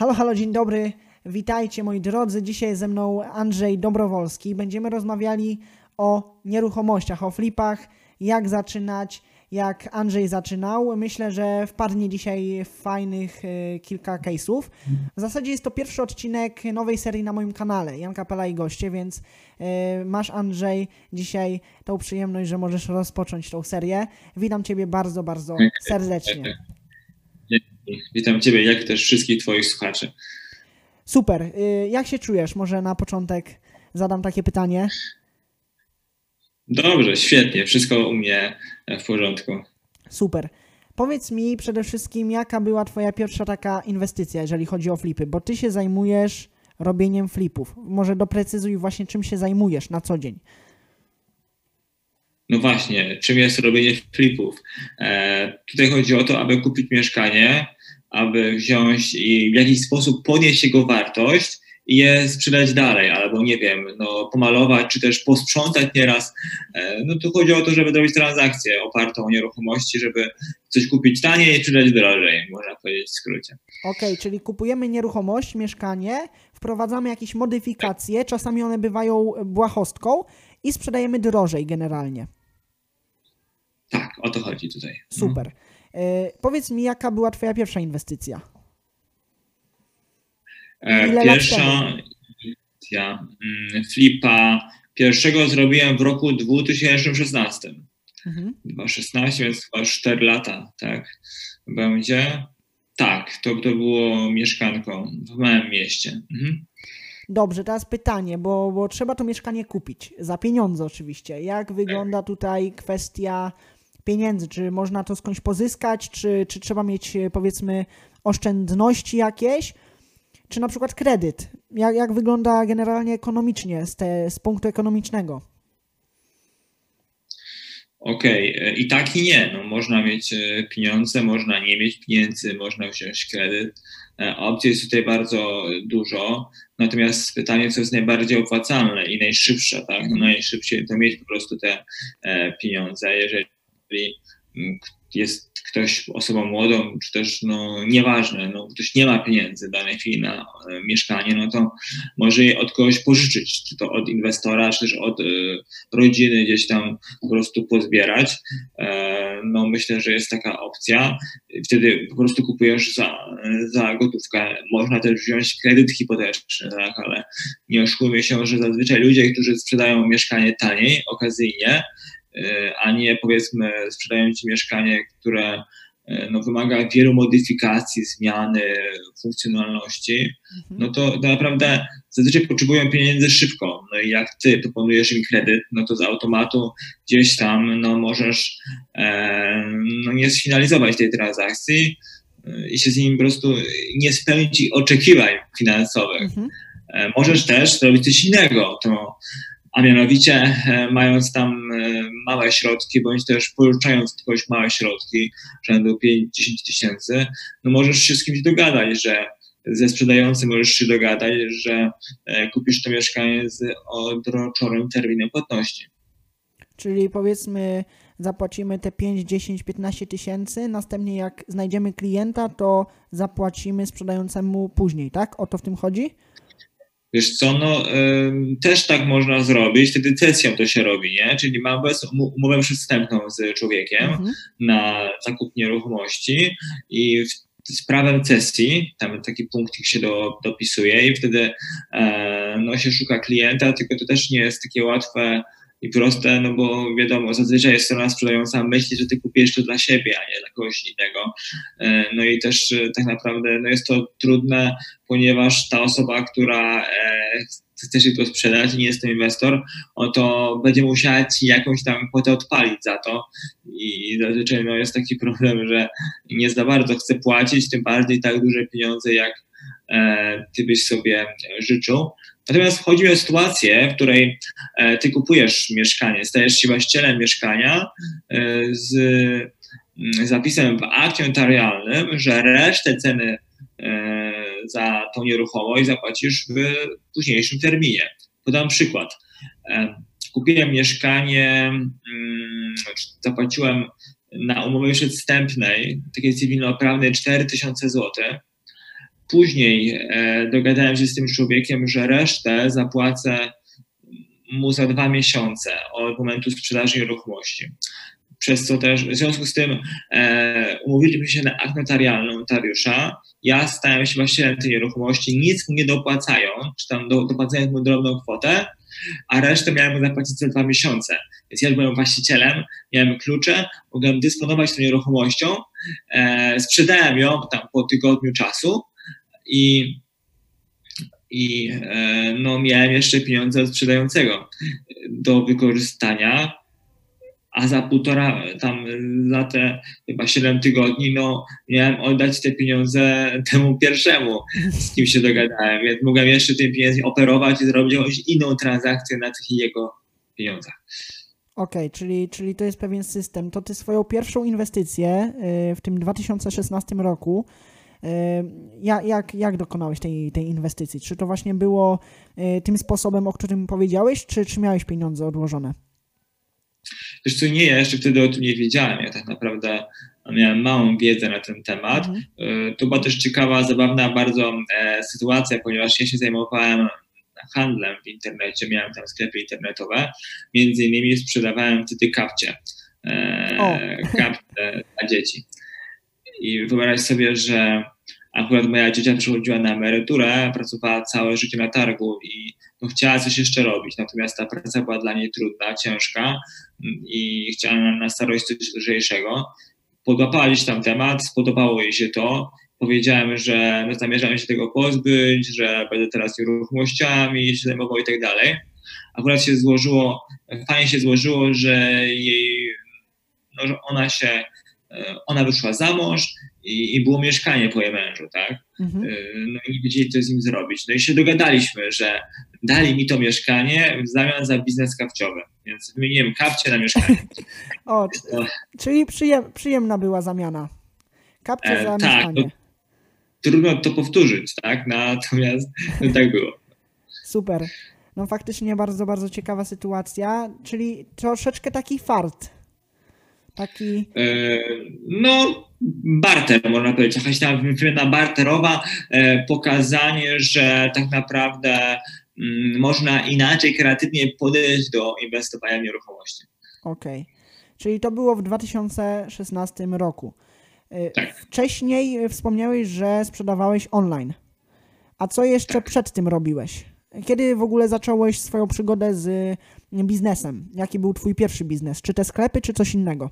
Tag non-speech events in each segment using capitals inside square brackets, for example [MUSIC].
Halo, halo, dzień dobry. Witajcie moi drodzy. Dzisiaj ze mną Andrzej Dobrowolski. Będziemy rozmawiali o nieruchomościach, o flipach, jak zaczynać, jak Andrzej zaczynał. Myślę, że wpadnie dzisiaj fajnych y, kilka case'ów. W zasadzie jest to pierwszy odcinek nowej serii na moim kanale, Jan Kapela i goście, więc y, masz Andrzej dzisiaj tą przyjemność, że możesz rozpocząć tą serię. Witam Ciebie bardzo, bardzo serdecznie. Witam Ciebie, jak też wszystkich Twoich słuchaczy. Super. Y, jak się czujesz? Może na początek zadam takie pytanie. Dobrze, świetnie. Wszystko u mnie w porządku. Super. Powiedz mi przede wszystkim, jaka była Twoja pierwsza taka inwestycja, jeżeli chodzi o flipy, bo Ty się zajmujesz robieniem flipów. Może doprecyzuj właśnie, czym się zajmujesz na co dzień. No właśnie, czym jest robienie flipów? E, tutaj chodzi o to, aby kupić mieszkanie, aby wziąć i w jakiś sposób podnieść jego wartość i je sprzedać dalej, albo nie wiem, no, pomalować, czy też posprzątać nieraz. E, no tu chodzi o to, żeby zrobić transakcję opartą o nieruchomości, żeby coś kupić taniej i sprzedać drożej, można powiedzieć w skrócie. Okej, okay, czyli kupujemy nieruchomość, mieszkanie, wprowadzamy jakieś modyfikacje, czasami one bywają błahostką i sprzedajemy drożej generalnie. Tak, o to chodzi tutaj. Super. E, powiedz mi, jaka była Twoja pierwsza inwestycja? E, Ile pierwsza inwestycja mm, flipa pierwszego zrobiłem w roku 2016. Mhm. 2016, więc chyba 4 lata, tak? Będzie. Tak, to, to było mieszkanką w małym mieście. Mhm. Dobrze, teraz pytanie, bo, bo trzeba to mieszkanie kupić. Za pieniądze oczywiście. Jak wygląda tutaj kwestia pieniędzy? Czy można to skądś pozyskać, czy, czy trzeba mieć e, powiedzmy oszczędności jakieś, czy na przykład kredyt? Jak, jak wygląda generalnie ekonomicznie z, te, z punktu ekonomicznego? Okej, okay. E, i tak i nie. No, można mieć e, pieniądze, można nie mieć pieniędzy, można wziąć kredyt. Opcji jest tutaj bardzo dużo. Natomiast pytanie, co jest najbardziej opłacalne i najszybsze, tak? No, najszybciej to mieć po prostu te pieniądze. Jeżeli jeżeli mm, jest ktoś osobą młodą, czy też no, nieważne, no, ktoś nie ma pieniędzy w danej chwili na e, mieszkanie, no to może je od kogoś pożyczyć, czy to od inwestora, czy też od e, rodziny gdzieś tam po prostu pozbierać. E, no myślę, że jest taka opcja. Wtedy po prostu kupujesz za, za gotówkę. Można też wziąć kredyt hipoteczny, tak, ale nie oszukujmy się, że zazwyczaj ludzie, którzy sprzedają mieszkanie taniej, okazyjnie, a nie powiedzmy sprzedają ci mieszkanie, które e, no, wymaga wielu modyfikacji, zmiany funkcjonalności, mhm. no to, to naprawdę zazwyczaj potrzebują pieniędzy szybko. No i jak ty proponujesz im kredyt, no to z automatu gdzieś tam no, możesz e, no, nie sfinalizować tej transakcji e, i się z nim po prostu nie spełnić oczekiwań finansowych. Mhm. E, możesz też zrobić coś innego. To a mianowicie e, mając tam e, małe środki, bądź też pożyczając kogoś małe środki, rzędu 5-10 tysięcy, no możesz się z kimś dogadać, że ze sprzedającym możesz się dogadać, że e, kupisz to mieszkanie z odroczonym terminem płatności. Czyli powiedzmy, zapłacimy te 5, 10, 15 tysięcy, następnie jak znajdziemy klienta, to zapłacimy sprzedającemu później, tak? O to w tym chodzi? Wiesz co, no y, też tak można zrobić, wtedy cesją to się robi, nie? Czyli mamy umowę przystępną z człowiekiem mhm. na zakup nieruchomości i z prawem cesji, tam taki punktik się do, dopisuje i wtedy e, no, się szuka klienta, tylko to też nie jest takie łatwe i proste, no bo wiadomo, zazwyczaj strona sprzedająca myśli, że ty kupisz to dla siebie, a nie dla kogoś innego. E, no i też e, tak naprawdę no jest to trudne, ponieważ ta osoba, która e, chce się to sprzedać i nie jest to inwestor, to będzie musiała ci jakąś tam kwotę odpalić za to i zazwyczaj no, jest taki [LAUGHS] problem, że nie za bardzo chce płacić, tym bardziej tak duże pieniądze, jak ty byś sobie życzył. Natomiast chodzi o sytuację, w której e, ty kupujesz mieszkanie, stajesz się właścicielem mieszkania e, z mm, zapisem w akcie notarialnym, że resztę ceny e, za tą nieruchomość zapłacisz w późniejszym terminie. Podam przykład. Kupiłem mieszkanie, mm, zapłaciłem na umowie przedstępnej, takiej cywilnoprawnej 4000 zł później e, dogadałem się z tym człowiekiem, że resztę zapłacę mu za dwa miesiące od momentu sprzedaży nieruchomości. Przez co też, w związku z tym e, umówiliśmy się na akt notarialny notariusza. Ja stałem się właścicielem tej nieruchomości, nic mu nie dopłacając, czy tam do, dopłacając mu drobną kwotę, a resztę miałem zapłacić za dwa miesiące. Więc ja byłem właścicielem, miałem klucze, mogłem dysponować tą nieruchomością, e, sprzedałem ją tam po tygodniu czasu i, i e, no, miałem jeszcze pieniądze od sprzedającego do wykorzystania, a za półtora, tam za te chyba 7 tygodni, no miałem oddać te pieniądze temu pierwszemu, z kim się dogadałem, więc mogłem jeszcze tym pieniędzmi operować i zrobić jakąś inną transakcję na tych jego pieniądzach. Okej, okay, czyli, czyli to jest pewien system. To ty swoją pierwszą inwestycję y, w tym 2016 roku, jak, jak, jak dokonałeś tej, tej inwestycji? Czy to właśnie było y, tym sposobem, o którym powiedziałeś, czy, czy miałeś pieniądze odłożone? Wiesz co, nie, ja jeszcze wtedy o tym nie wiedziałem. Ja tak naprawdę miałem małą wiedzę na ten temat. Mhm. To była też ciekawa, zabawna bardzo e, sytuacja, ponieważ ja się zajmowałem handlem w internecie, miałem tam sklepy internetowe, między innymi sprzedawałem wtedy kapcie, e, kapcie dla dzieci. I wyobraź sobie, że akurat moja ciocia przychodziła na emeryturę, pracowała całe życie na targu i no, chciała coś jeszcze robić, natomiast ta praca była dla niej trudna, ciężka i chciała na starość coś lżejszego. Podłapała gdzieś tam temat, spodobało jej się to, powiedziałem, że no, zamierzam się tego pozbyć, że będę teraz nieruchomościami się zajmował i tak dalej. Akurat się złożyło, fajnie się złożyło, że jej, no, że ona się, ona wyszła za mąż i, i było mieszkanie po jej mężu, tak? Mhm. No i nie wiedzieli, co z nim zrobić. No i się dogadaliśmy, że dali mi to mieszkanie w zamian za biznes kapciowy. Więc wymieniłem kapcie na mieszkanie. [LAUGHS] o, czyli przyjem, przyjemna była zamiana. Kapcie e, za tak, mieszkanie. No, trudno to powtórzyć, tak? Natomiast no, tak było. Super. No faktycznie bardzo, bardzo ciekawa sytuacja, czyli troszeczkę taki fart. Taki. E, no, barter, można powiedzieć, jakaś tam wymiana barterowa, e, pokazanie, że tak naprawdę mm, można inaczej kreatywnie podejść do inwestowania w nieruchomości. Okej. Okay. Czyli to było w 2016 roku. Y, tak. Wcześniej wspomniałeś, że sprzedawałeś online. A co jeszcze tak. przed tym robiłeś? Kiedy w ogóle zacząłeś swoją przygodę z biznesem? Jaki był twój pierwszy biznes? Czy te sklepy, czy coś innego?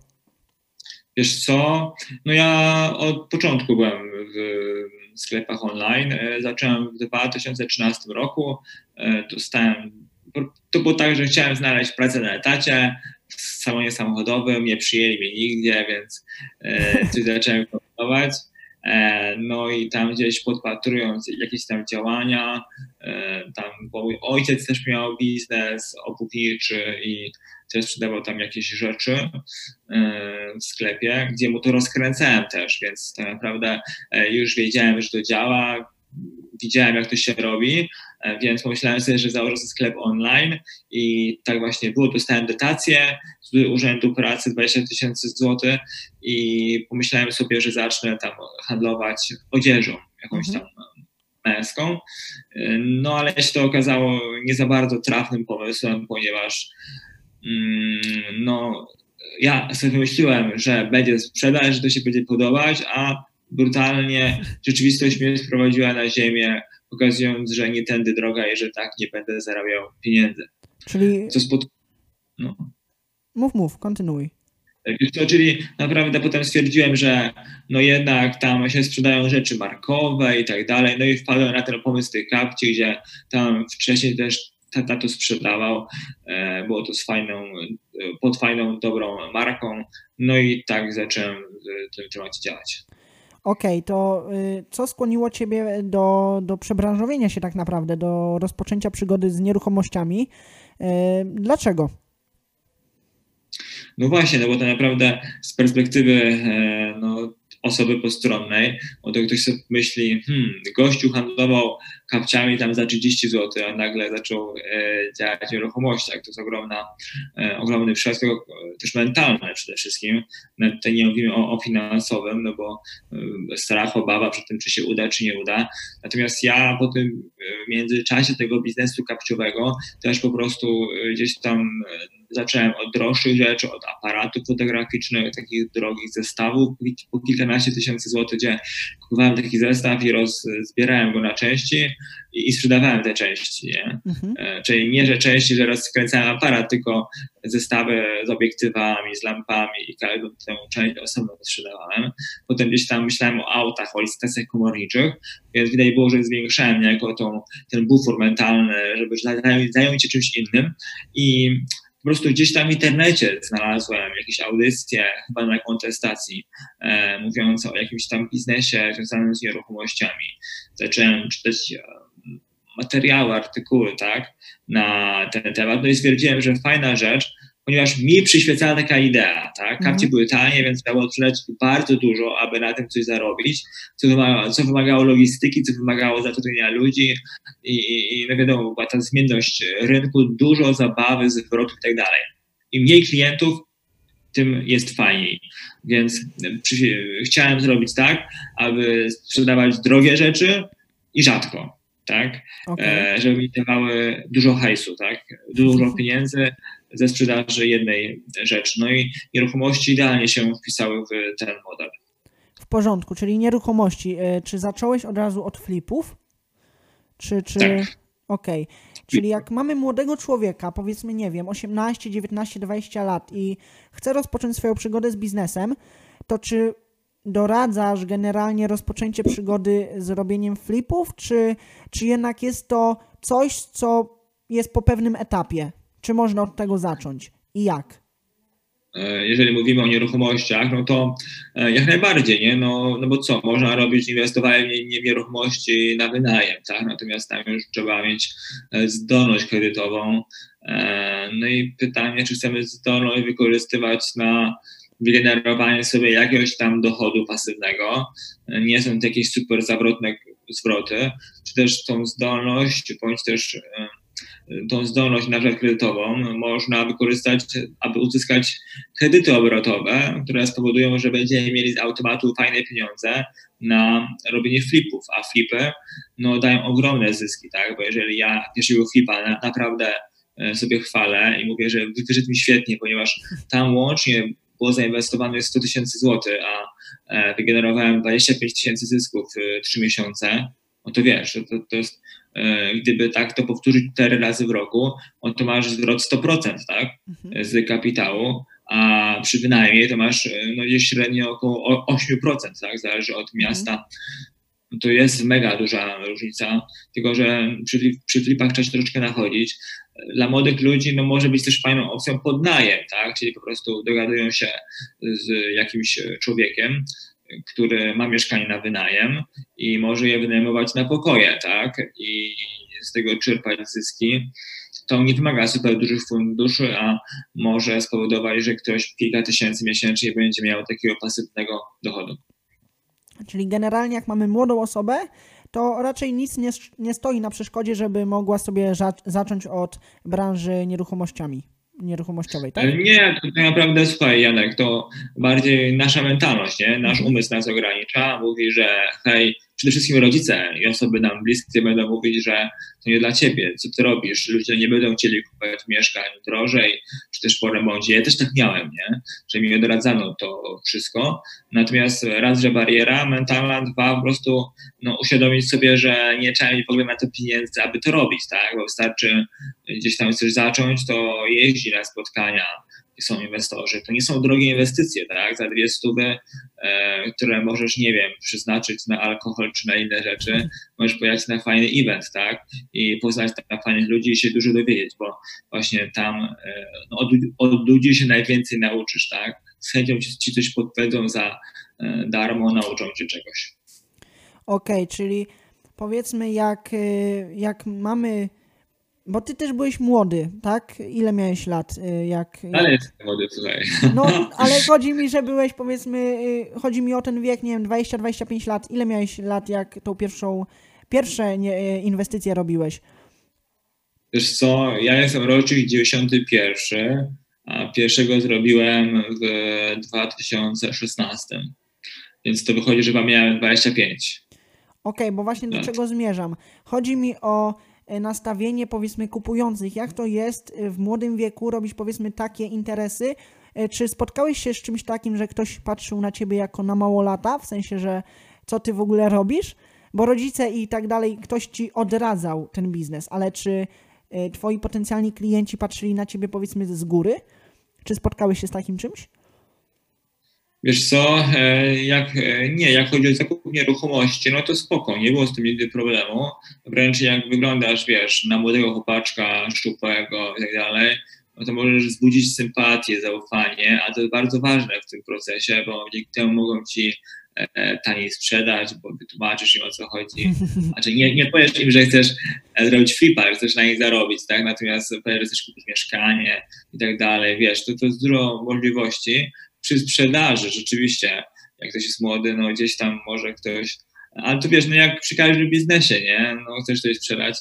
Wiesz co, no ja od początku byłem w sklepach online. E, zacząłem w 2013 roku. E, dostałem, to było tak, że chciałem znaleźć pracę na etacie w salonie samochodowym, nie przyjęli mnie nigdzie, więc e, coś zacząłem kombinować. E, no i tam gdzieś podpatrując jakieś tam działania, e, tam, bo mój ojciec też miał biznes obuwniczy i też sprzedawał tam jakieś rzeczy e, w sklepie, gdzie mu to rozkręcałem też, więc tak naprawdę już wiedziałem, że to działa, widziałem jak to się robi, E, więc pomyślałem sobie, że założę sobie sklep online i tak właśnie było. Dostałem dotację z Urzędu Pracy 20 tysięcy złotych i pomyślałem sobie, że zacznę tam handlować odzieżą, jakąś mhm. tam męską. E, no ale się to okazało nie za bardzo trafnym pomysłem, ponieważ mm, no, ja sobie wymyśliłem, że będzie sprzedaż, że to się będzie podobać, a brutalnie rzeczywistość mnie sprowadziła na ziemię pokazując, że nie tędy droga i że tak nie będę zarabiał pieniędzy. Czyli... Co spod... no. Mów, mów, kontynuuj. To, czyli naprawdę potem stwierdziłem, że no jednak tam się sprzedają rzeczy markowe i tak dalej, no i wpadłem na ten pomysł tych kapci, gdzie tam wcześniej też tata to sprzedawał, e, było to z fajną, pod fajną, dobrą marką, no i tak zacząłem w tym temacie działać. Okej, okay, to y, co skłoniło Ciebie do, do przebranżowienia się tak naprawdę, do rozpoczęcia przygody z nieruchomościami? Y, dlaczego? No właśnie, no bo to naprawdę z perspektywy e, no, osoby postronnej, bo to ktoś sobie myśli, hmm, gościu handlował kapciami tam za 30 zł, a nagle zaczął działać w nieruchomościach. To jest ogromna, ogromny przeskok, też mentalny przede wszystkim. Tutaj nie mówimy o, o finansowym, no bo strach, obawa przed tym, czy się uda, czy nie uda. Natomiast ja po tym w międzyczasie tego biznesu kapciowego też po prostu gdzieś tam zacząłem od droższych rzeczy, od aparatów fotograficznych, takich drogich zestawów po kilkanaście tysięcy złotych, gdzie kupowałem taki zestaw i rozbierałem go na części i, sprzedawałem te części. Nie? Mhm. E, czyli nie, że części, że rozkręcałem aparat, tylko zestawy z obiektywami, z lampami i każdą tę część osobno sprzedawałem. Potem gdzieś tam myślałem o autach, o licytacjach komorniczych, więc widać było, że zwiększałem jako tą, ten bufor mentalny, żeby zająć, zająć się czymś innym i po prostu gdzieś tam w internecie znalazłem jakieś audycje, chyba na kontestacji, e, mówiące o jakimś tam biznesie związanym z nieruchomościami. Zacząłem czytać e, materiały, artykuły, tak, na ten temat, no i stwierdziłem, że fajna rzecz, ponieważ mi przyświecała taka idea, tak? Kapcie mhm. były tanie, więc trzeba tyle bardzo dużo, aby na tym coś zarobić, co wymagało, co wymagało logistyki, co wymagało zatrudnienia ludzi i, i, i no wiadomo, była ta zmienność rynku, dużo zabawy, zwrotów i tak dalej. Im mniej klientów, tym jest fajniej. Więc przy, chciałem zrobić tak, aby sprzedawać drogie rzeczy i rzadko tak? Okay. E, żeby mi dawały dużo hajsu, tak? Dużo [LAUGHS] pieniędzy ze sprzedaży jednej rzeczy. No i nieruchomości idealnie się wpisały w ten model. W porządku, czyli nieruchomości. E, czy zacząłeś od razu od flipów? Czy, czy... Tak. Okej. Okay. Czyli jak mamy młodego człowieka, powiedzmy, nie wiem, 18, 19, 20 lat i chce rozpocząć swoją przygodę z biznesem, to czy doradzasz generalnie rozpoczęcie przygody z robieniem flipów, czy, czy jednak jest to coś, co jest po pewnym etapie? Czy można od tego zacząć i jak? E, jeżeli mówimy o nieruchomościach, no to e, jak najbardziej, nie? No, no bo co, można robić inwestowanie w nieruchomości na wynajem, tak? Natomiast tam już trzeba mieć e, zdolność kredytową. No i pytanie, czy chcemy zdolność wykorzystywać na wygenerowanie sobie jakiegoś tam dochodu pasywnego. Nie są to jakieś super zawrotne zwroty, czy też tą zdolność, bądź też tą zdolność na kredytową można wykorzystać, aby uzyskać kredyty obrotowe, które spowodują, że będziemy mieli z automatu fajne pieniądze na robienie flipów, a flipy no, dają ogromne zyski, tak? bo jeżeli ja pierwszego flipa na, naprawdę e, sobie chwalę i mówię, że wyszedł mi świetnie, ponieważ tam łącznie było zainwestowane 100 tysięcy złotych, a e, wygenerowałem 25 tysięcy zysków w 3 miesiące, no to wiesz, to, to jest E, gdyby tak to powtórzyć cztery razy w roku, no to masz zwrot 100% tak, mhm. z kapitału, a przy wynajmie to masz e, no, średnio około 8%, tak, zależy od miasta. To jest mega duża różnica, tylko że przy, przy flipach trzeba się troszeczkę nachodzić. Dla młodych ludzi no, może być też fajną opcją podnajem, tak? czyli po prostu dogadują się z jakimś człowiekiem, który ma mieszkanie na wynajem i może je wynajmować na pokoje, tak? I z tego czerpać zyski. To nie wymaga super dużych funduszy, a może spowodować, że ktoś kilka tysięcy miesięcznie będzie miał takiego pasywnego dochodu. Czyli generalnie, jak mamy młodą osobę, to raczej nic nie, nie stoi na przeszkodzie, żeby mogła sobie zacząć od branży nieruchomościami nieruchomościowej, tak? Nie, to, naprawdę, słuchaj Janek, to bardziej nasza mentalność, nie? Nasz mhm. umysł nas ogranicza, mówi, że hej, przede wszystkim rodzice i osoby nam bliskie będą mówić, że to nie dla ciebie, co ty robisz, ludzie nie będą chcieli kupować mieszkań drożej, czy też po remoncie. Ja też tak miałem, nie? że mi odradzano to wszystko. Natomiast raz, że bariera mentalna, dwa, po prostu no, uświadomić sobie, że nie trzeba mieć w ogóle na to pieniędzy, aby to robić, tak? bo wystarczy gdzieś tam coś zacząć, to jeździ na spotkania, są inwestorzy. To nie są drogie inwestycje, tak? Za dwie stówy, e, które możesz, nie wiem, przeznaczyć na alkohol czy na inne rzeczy, możesz pojechać na fajny event, tak? I poznać tam fajnych ludzi i się dużo dowiedzieć, bo właśnie tam e, no, od, od, ludzi się najwięcej nauczysz, tak? Z chęcią ci, ci coś podpowiedzą za e, darmo, nauczą cię czegoś. Okej, okay, czyli powiedzmy, jak, e, jak mamy bo ty też byłeś młody, tak? Ile miałeś lat? Y, jak, ale jestem młody, słuchaj. No, [LAUGHS] ale chodzi mi, że byłeś powiedzmy, y, chodzi mi o ten wiek, nie wiem, 20-25 lat. Ile miałeś lat, jak tą pierwszą, pierwsze nie, inwestycje robiłeś? Wiesz co, ja jestem rocznik 91, a pierwszego zrobiłem w 2016. Więc to wychodzi, że miałem 25. Okej, okay, bo właśnie tak. do czego zmierzam? Chodzi mi o nastawienie powiedzmy kupujących. Jak to jest e, w młodym wieku robić powiedzmy takie interesy? E, czy spotkałeś się z czymś takim, że ktoś patrzył na ciebie jako na mało lata, w sensie, że co ty w ogóle robisz? Bo rodzice i tak dalej, ktoś ci odradzał ten biznes, ale czy twoi potencjalni klienci patrzyli na ciebie powiedzmy z góry? Czy spotkałeś się z takim czymś? Wiesz co, e, jak, e, nie, jak chodzi o zakup nieruchomości, no to spoko, nie było z tym nigdy problemu. Wręcz jak wyglądasz, wiesz, na młodego chłopaczka, szczupłego i tak dalej, no to możesz wzbudzić sympatię, zaufanie, a to jest bardzo ważne w tym procesie, bo dzięki temu mogą ci e, taniej sprzedać, bo wytłumaczysz im o co chodzi. [LAUGHS] Znaczy nie, nie powiesz im, że chcesz zrobić flipa, że chcesz na nich zarobić, tak? Natomiast powiesz, że chcesz kupić mieszkanie i tak dalej, wiesz, to, to jest dużo możliwości, przy sprzedaży rzeczywiście, jak ktoś jest młody, no gdzieś tam może ktoś, ale to wiesz, no jak przy każdym biznesie, nie, no chcesz coś sprzedać,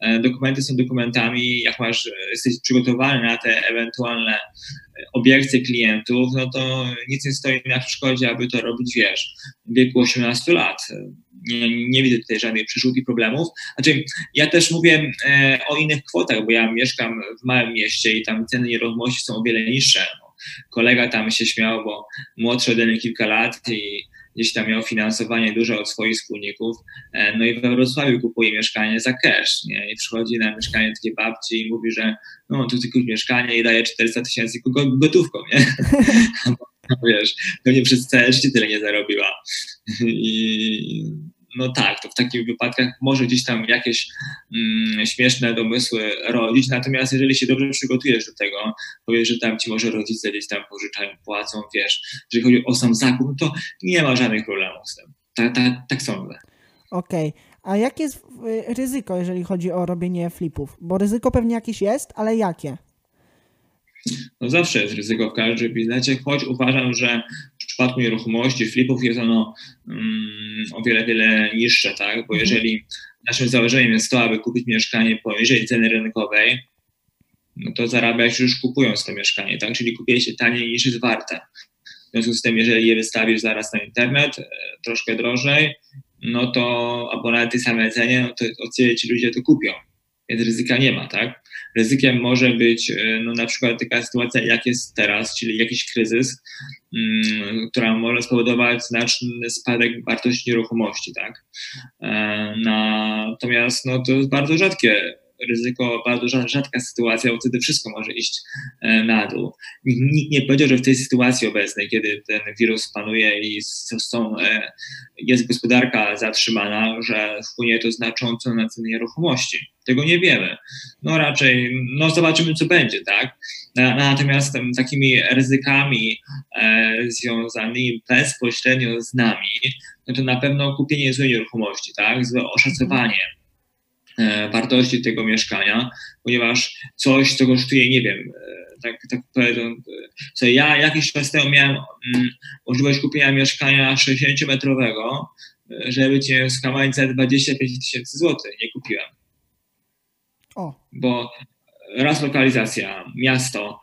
e, dokumenty są dokumentami, jak masz, jesteś przygotowany na te ewentualne obiekcje klientów, no to nic nie stoi na przeszkodzie, aby to robić, wiesz, w wieku 18 lat. Nie, nie widzę tutaj żadnych przyszłych i problemów. Znaczy, ja też mówię e, o innych kwotach, bo ja mieszkam w małym mieście i tam ceny nieruchomości są o wiele niższe kolega tam się śmiał, bo młodszy ode mnie kilka lat i gdzieś tam miał finansowanie duże od swoich wspólników, e, no i we Wrocławiu kupuje mieszkanie za cash, nie? I przychodzi na mieszkanie takiej babci i mówi, że no tu tylko mieszkanie i daje 400 tysięcy gotówką, nie? [LAUGHS] Wiesz, pewnie przez całe życie tyle nie zarobiła. I no tak, to w takich wypadkach może gdzieś tam jakieś mm, śmieszne domysły rodzić, natomiast jeżeli się dobrze przygotujesz do tego, powiesz, że tam ci może rodzice gdzieś tam pożyczają, płacą, wiesz, jeżeli chodzi o sam zakup, to nie ma żadnych problemów z tym. Tak, tak, tak sądzę. Okej, okay. a jakie jest y, ryzyko, jeżeli chodzi o robienie flipów? Bo ryzyko pewnie jakieś jest, ale jakie? No zawsze jest ryzyko w każdym biznesie, choć uważam, że przypadku nieruchomości, flipów jest ono um, o wiele, wiele niższe, tak? Bo mhm. jeżeli naszym założeniem jest to, aby kupić mieszkanie poniżej ceny rynkowej, no to zarabiać już kupując to mieszkanie, tak? Czyli kupuje się taniej niż jest warte. W związku z tym, jeżeli je wystawisz zaraz na internet, e, troszkę drożej, no to albo na tej samej cenie, no to od ci ludzie to kupią. Więc ryzyka nie ma, tak? Ryzykiem może być e, no, na przykład taka sytuacja, jak jest teraz, czyli jakiś kryzys, um, która może spowodować znaczny spadek wartości nieruchomości. Tak? E, natomiast no, to jest bardzo rzadkie ryzyko, bardzo rzadka sytuacja, bo wtedy wszystko może iść e, na dół. Nikt nie powiedział, że w tej sytuacji obecnej, kiedy ten wirus panuje i są, e, jest gospodarka zatrzymana, że wpłynie to znacząco na ceny nieruchomości. Tego nie wiemy. No raczej, no zobaczymy, co będzie, tak? Natomiast takimi ryzykami e, związanymi bezpośrednio z nami, no to na pewno kupienie złej nieruchomości, tak? Złe oszacowanie wartości tego mieszkania, ponieważ coś, co kosztuje, nie wiem, e, tak, tak powiem, co ja jakiś czas temu miałem mm, możliwość kupienia mieszkania 60-metrowego, e, żeby cię skamać za 25 tysięcy złotych. Nie kupiłem. O. Bo raz lokalizacja, miasto,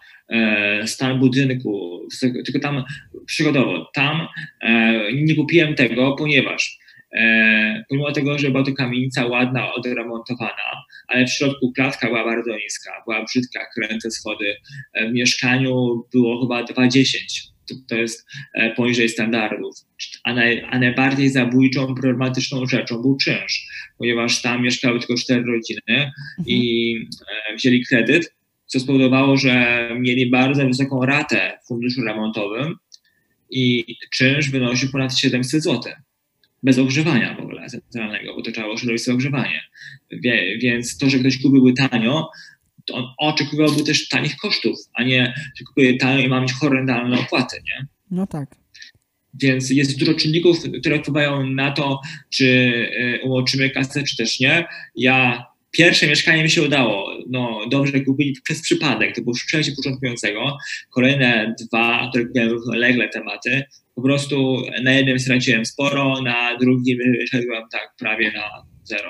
stan budynku, tylko tam przygodowo, tam nie kupiłem tego, ponieważ E, pomimo tego, że była to kamienica ładna, odremontowana, ale w środku klatka była bardzo niska, była brzydka, kręte schody. E, w mieszkaniu było chyba 2,10. To, to jest e, poniżej standardów. A, naj, a najbardziej zabójczą, problematyczną rzeczą był czynsz, ponieważ tam mieszkały tylko cztery rodziny mhm. i wzięli kredyt, co spowodowało, że mieli bardzo wysoką ratę w funduszu remontowym i czynsz wynosił ponad 700 zł bez ogrzewania w ogóle centralnego, bo to trzeba było środowisko sobie ogrzewanie. Wie, więc to, że ktoś kupiłby tanio, to on oczekiwałby też tanich kosztów, a nie, że kupuje tanio i ma mieć horrendalne opłaty, nie? No tak. Więc jest dużo czynników, które wpływają na to, czy y, umoczymy kasę, czy też nie. Ja pierwsze mieszkanie mi się udało, no dobrze kupić przez przypadek, to było szczęście początkującego. Kolejne dwa, które kupiłem równolegle tematy, po prostu na jednym straciłem sporo, na drugim wyszedłem tak prawie na zero.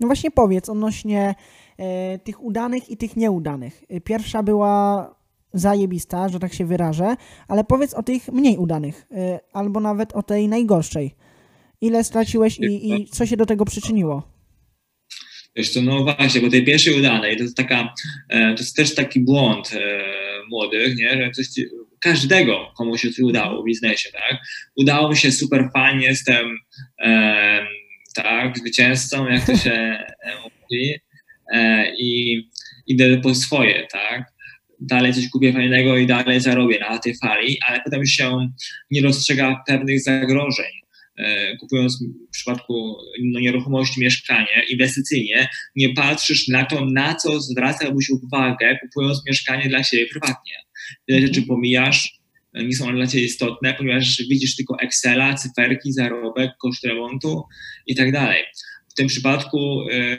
No właśnie powiedz odnośnie e, tych udanych i tych nieudanych. Pierwsza była zajebista, że tak się wyrażę, ale powiedz o tych mniej udanych, e, albo nawet o tej najgorszej. Ile straciłeś i, i co się do tego przyczyniło? Wiesz co, no właśnie, bo tej pierwszej udanej to jest taka, e, to jest też taki błąd młodych, nie, że coś każdego, komu się coś udało w biznesie, tak, udało mi się super fajnie, jestem e, tak, zwycięzcą, jak to się [LAUGHS] mówi e, i idę po swoje, tak, dalej coś kupię fajnego i dalej zarobię na tej fali, ale potem się nie dostrzega pewnych zagrożeń, E, kupując w przypadku no, nieruchomości mieszkanie inwestycyjnie, nie patrzysz na to, na co zwracałbyś uwagę, kupując mieszkanie dla siebie prywatnie. Wiele mhm. rzeczy pomijasz, e, nie są one dla Ciebie istotne, ponieważ widzisz tylko Excela, cyferki, zarobek, koszt remontu i tak dalej. W tym przypadku, e,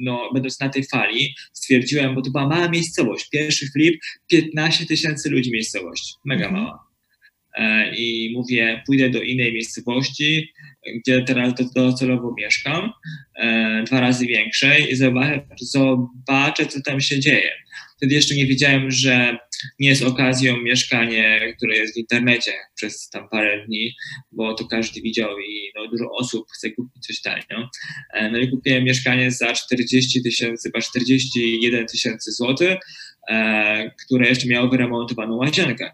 no, będąc na tej fali, stwierdziłem, bo to była mała miejscowość. Pierwszy flip, 15 tysięcy ludzi miejscowość. Mega mhm. mała. E, i mówię, pójdę do innej miejscowości, gdzie teraz docelowo mieszkam, dwa razy większej i zobaczę, zobaczę, co tam się dzieje. Wtedy jeszcze nie wiedziałem, że nie jest okazją mieszkanie, które jest w internecie przez tam parę dni, bo to każdy widział i no, dużo osób chce kupić coś tanio. E, no i kupiłem mieszkanie za 40 tysięcy, chyba 41 tysięcy złotych, które jeszcze miało wyremontowaną łazienkę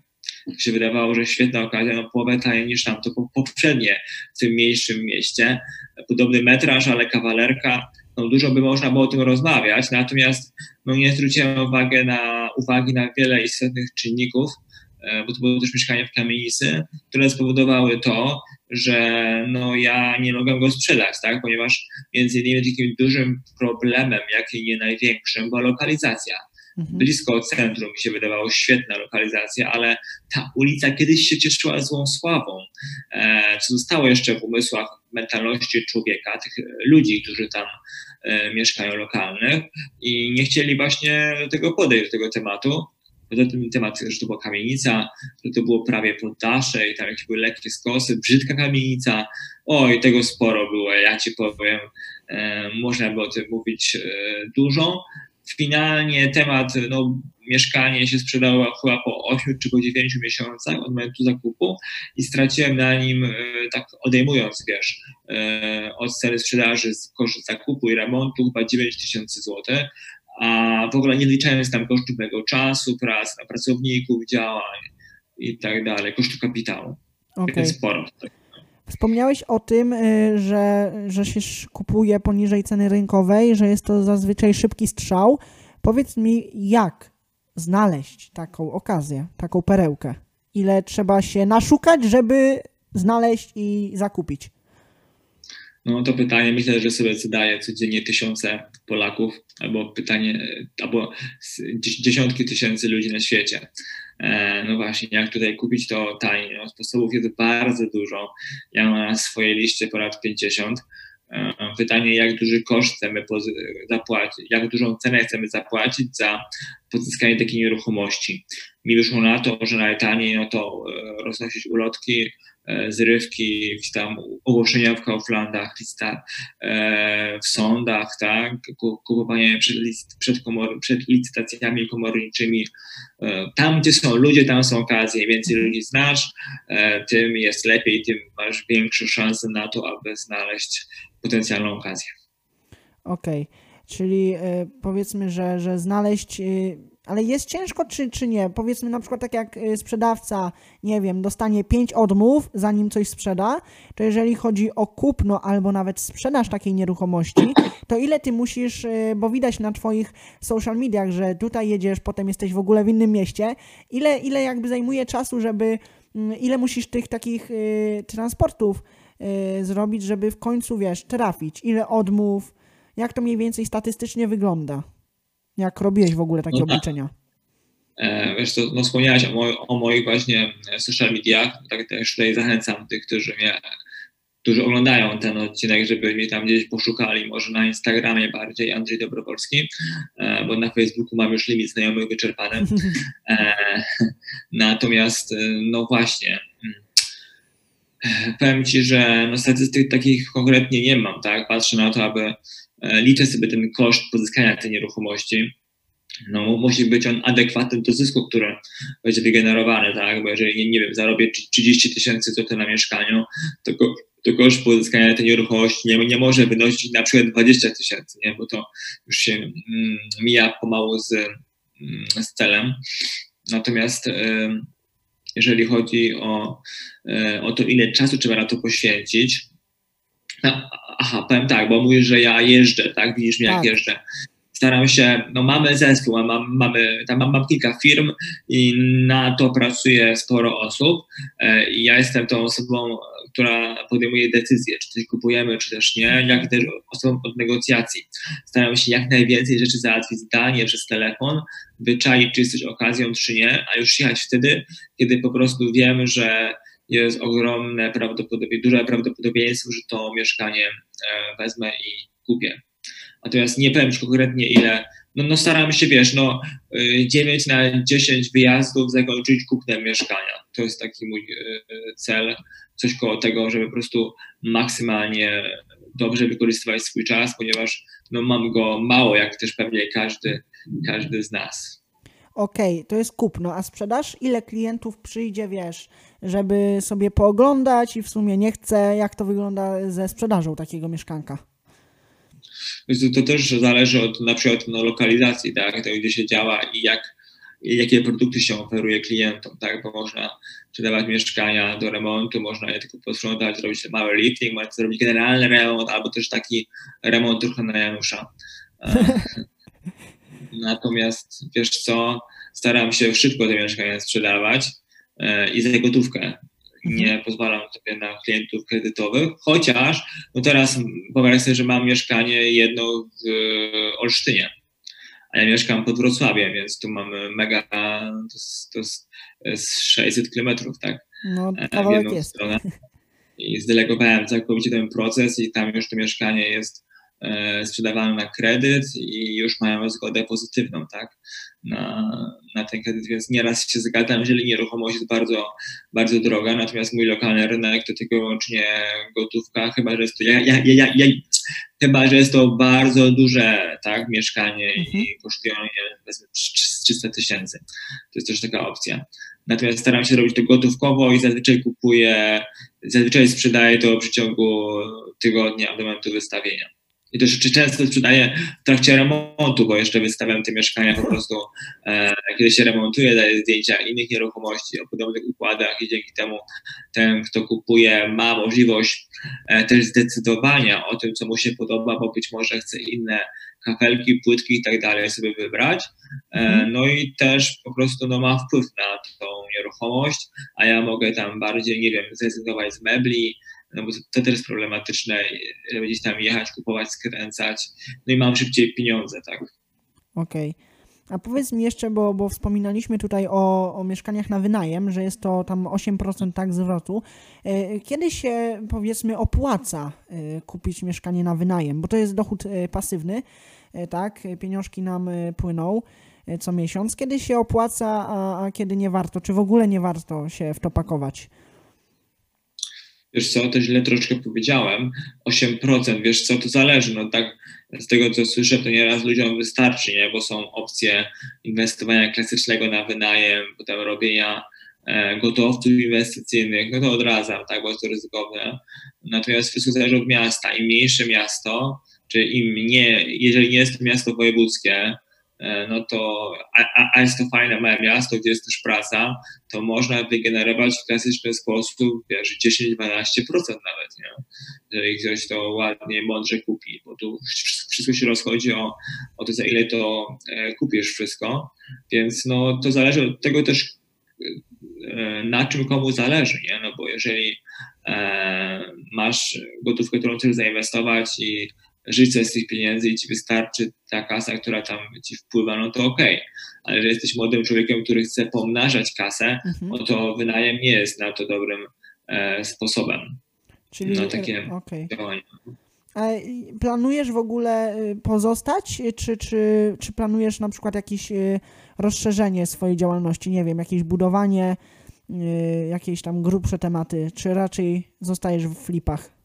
się wydawało, że świetna okazja, no połowę taniej niż tam to poprzednie w tym mniejszym mieście. Podobny metraż, ale kawalerka, no dużo by można było o tym rozmawiać, natomiast no nie zwróciłem uwagi na, uwagi na wiele istotnych czynników, e, bo to było też mieszkanie w kamienicy, które spowodowały to, że no ja nie mogłem go sprzedać, tak? ponieważ między innymi takim dużym problemem, jak i nie największym, była lokalizacja Mhm. blisko centrum, mi się wydawało świetna lokalizacja, ale ta ulica kiedyś się cieszyła złą sławą, e, co zostało jeszcze w umysłach, mentalności człowieka, tych ludzi, którzy tam e, mieszkają lokalnych i nie chcieli właśnie do tego podejść, do tego tematu. Poza tym temat, że to była kamienica, że to było prawie poddasze i tam jakieś były lekkie skosy, brzydka kamienica. Oj, tego sporo było, ja ci powiem. E, można by o tym mówić dużo, Finalnie temat, no, mieszkanie się sprzedało chyba po 8 czy po 9 miesiącach od momentu zakupu i straciłem na nim, e, tak odejmując, wiesz, e, od ceny sprzedaży, koszt zakupu i remontu chyba 9 tysięcy złotych, a w ogóle nie liczając tam kosztów mego czasu, prac na pracowników, działań i tak dalej, kosztu kapitału. Okay. Więc sporo. Wspomniałeś o tym, y, że, że się kupuje poniżej ceny rynkowej, że jest to zazwyczaj szybki strzał. Powiedz mi, jak znaleźć taką okazję, taką perełkę? Ile trzeba się naszukać, żeby znaleźć i zakupić? No to pytanie myślę, że sobie zadaje codziennie tysiące Polaków, albo pytanie, albo dziesiątki tysięcy ludzi na świecie. E, no właśnie, jak tutaj kupić to taniej? Sposobów jest bardzo dużo. Ja mam na swojej liście ponad 50. E, pytanie, jak duży koszt chcemy zapłacić, jak dużą cenę chcemy zapłacić za pozyskanie takiej nieruchomości. Mi wyszło na to, że najtaniej no to e, roznosić ulotki, zrywki, jakieś tam ogłoszenia w Kauflandach, lista e, w sądach, tak, kupowanie przed, przed, komor, przed licytacjami komorniczymi. E, tam, gdzie są ludzie, tam są okazje. Więcej ludzi znasz, tym jest lepiej, tym masz większe szanse na to, aby znaleźć potencjalną okazję. Okej, okay. czyli powiedzmy, że, że znaleźć ale jest ciężko czy, czy nie? Powiedzmy na przykład tak jak y, sprzedawca, nie wiem, dostanie 5 odmów, zanim coś sprzeda, to jeżeli chodzi o kupno albo nawet sprzedaż takiej nieruchomości, to ile ty musisz, y, bo widać na twoich social mediach, że tutaj jedziesz, potem jesteś w ogóle w innym mieście, ile, ile jakby zajmuje czasu, żeby, mm, ile musisz tych takich y, transportów zrobić, żeby w końcu, wiesz, trafić, ile odmów, jak to mniej więcej statystycznie wygląda? Jak robiłeś w ogóle takie no tak. obliczenia? E, wiesz co, no wspomniałeś o, moj, o moich właśnie social mediach, tak też tutaj zachęcam tych, którzy mnie którzy oglądają ten odcinek, żeby mnie tam gdzieś poszukali, może na Instagramie bardziej Andrzej Dobrowolski, e, bo na Facebooku mam już limit znajomych wyczerpany. E, natomiast, no właśnie, powiem Ci, że no, statystyk takich konkretnie nie mam, tak? Patrzę na to, aby e, liczę sobie ten koszt pozyskania tej nieruchomości. No, musi być on adekwatny do zysku, który będzie wygenerowany, tak? Bo jeżeli, nie, wiem, zarobię 30 tysięcy złotych na mieszkaniu, to, to koszt pozyskania tej nieruchomości nie, nie może wynosić na przykład 20 tysięcy, nie? Bo to już się mm, mija pomału z, mm, z celem. Natomiast y, jeżeli chodzi o, e, o to, ile czasu trzeba na to poświęcić. No, aha, powiem tak, bo mówisz, że ja jeżdżę, tak? Widzisz mnie, jak tak. jeżdżę. Staram się, no mamy zespół, mam, mamy, tam mam, mam kilka firm i na to pracuje sporo osób. E, I ja jestem tą osobą, która podejmuje decyzję, czy coś kupujemy, czy też nie, jak też osobą od negocjacji. Staram się jak najwięcej rzeczy załatwić zdalnie przez telefon, wyczaić, czy jesteś okazją, czy nie, a już jechać wtedy, kiedy po prostu wiem, że jest ogromne prawdopodobieństwo, duże prawdopodobieństwo, że to mieszkanie e, wezmę i kupię. Natomiast nie powiem konkretnie ile, no, no staram się, wiesz, no 9 y, na 10 wyjazdów zakończyć kupnem mieszkania. To jest taki mój y, cel, coś koło tego, żeby po prostu maksymalnie dobrze wykorzystywać swój czas, ponieważ no, mam go mało, jak też pewnie każdy, każdy z nas. Okej, okay, to jest kupno, a sprzedaż? Ile klientów przyjdzie, wiesz, żeby sobie pooglądać i w sumie nie chce, jak to wygląda ze sprzedażą takiego mieszkanka? To też zależy od na przykład no, lokalizacji, tak, to gdzie się działa i jak, jakie produkty się oferuje klientom, tak, bo można sprzedawać mieszkania do remontu, można je tylko posprzątać, zrobić mały lifting, można zrobić generalny remont, albo też taki remont trochę na Janusza. [LAUGHS] Natomiast wiesz co, staram się szybko te mieszkania sprzedawać i za gotówkę nie mhm. pozwalam sobie na klientów kredytowych, chociaż no teraz wyobraź sobie, że mam mieszkanie jedno w Olsztynie, a ja mieszkam pod Wrocławiem, więc tu mamy mega, to jest, to jest 600 kilometrów, tak? No, e, kawałek jest. Stronę. I zdelegowałem całkowicie ten proces i tam już to mieszkanie jest e, sprzedawane na kredyt i już mają zgodę pozytywną, tak? Na, na ten kredyt, więc nieraz się zgadzam, jeżeli nieruchomość jest bardzo, bardzo droga, natomiast mój lokalny rynek to tylko wyłącznie gotówka, chyba, że jest to, ja, ja, ja, ja, chyba, że jest to bardzo duże tak, mieszkanie mhm. i kosztuje je 300 tysięcy. To jest też taka opcja. Natomiast staram się robić to gotówkowo i zazwyczaj kupuję, zazwyczaj sprzedaję to w przeciągu tygodnia do momentu wystawienia. I też często sprzedaję w trakcie remontu, bo jeszcze wystawiam te mieszkania po prostu, e, kiedy się remontuje, daję zdjęcia innych nieruchomości o podobnych układach i dzięki temu ten, kto kupuje, ma możliwość e, też zdecydowania o tym, co mu się podoba, bo być może chce inne kafelki, płytki i tak dalej sobie wybrać. E, mhm. no i też po prostu no, ma wpływ na tą nieruchomość, a ja mogę tam bardziej, nie wiem, zrezygnować z mebli, no bo to też jest problematyczne, gdzieś tam jechać, kupować, skręcać, no i mam szybciej pieniądze, tak. Okej. Okay. A powiedz mi jeszcze, bo, bo wspominaliśmy tutaj o, o mieszkaniach na wynajem, że jest to tam 8% tak zwrotu. E, kiedy się powiedzmy opłaca e, kupić mieszkanie na wynajem? Bo to jest dochód e, pasywny, tak? Pieniążki nam płyną co miesiąc. Kiedy się opłaca, a, a kiedy nie warto? Czy w ogóle nie warto się w to pakować? Wiesz co, to źle troszkę powiedziałem, 8%, wiesz co, to zależy, no tak z tego co słyszę, to nieraz ludziom wystarczy, nie, bo są opcje inwestowania klasycznego na wynajem, potem robienia e, gotowców inwestycyjnych, no to odradzam, tak, bo jest to ryzykowne. Natomiast wszystko zależy od miasta. Im mniejsze miasto, czy im nie, jeżeli nie jest to miasto wojewódzkie, no to, a, a jest to fajne małe miasto, gdzie jest też praca, to można wygenerować w klasyczny sposób, wiesz, 10-12% nawet, nie? Jeżeli ktoś to ładnie, mądrze kupi, bo tu wszystko się rozchodzi o, o to, za ile to e, kupisz wszystko, więc no to zależy od tego też, e, na czym komu zależy, nie? No bo jeżeli e, masz gotówkę, którą chcesz zainwestować i żyć sobie z tych pieniędzy i ci wystarczy ta kasa, która tam ci wpływa, no to okej. Okay. Ale jeżeli jesteś młodym człowiekiem, który chce pomnażać kasę, mhm. no to wynajem nie jest na to dobrym e, sposobem. Czyli na takie okay. działania. A planujesz w ogóle y, pozostać, czy, czy, czy planujesz na przykład jakieś y, rozszerzenie swojej działalności, nie wiem, jakieś budowanie y, jakieś tam grubsze tematy, czy raczej zostajesz w flipach?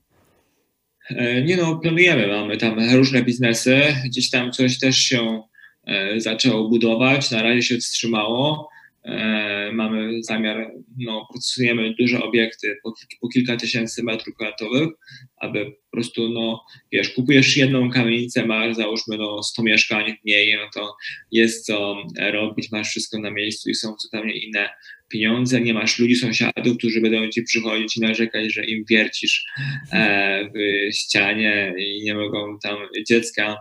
E, nie no, planujemy, mamy tam różne biznesy, gdzieś tam coś też się e, zaczęło budować, na razie się wstrzymało. E, mamy zamiar, no, procesujemy duże obiekty po, po kilka tysięcy metrów kwadratowych, aby po prostu, no, wiesz, kupujesz jedną kamienicę, masz załóżmy, no, 100 mieszkań mniej, no to jest co robić, masz wszystko na miejscu i są zupełnie inne pieniądze, nie masz ludzi, sąsiadów, którzy będą ci przychodzić i narzekać, że im wiercisz e, w ścianie i nie mogą tam dziecka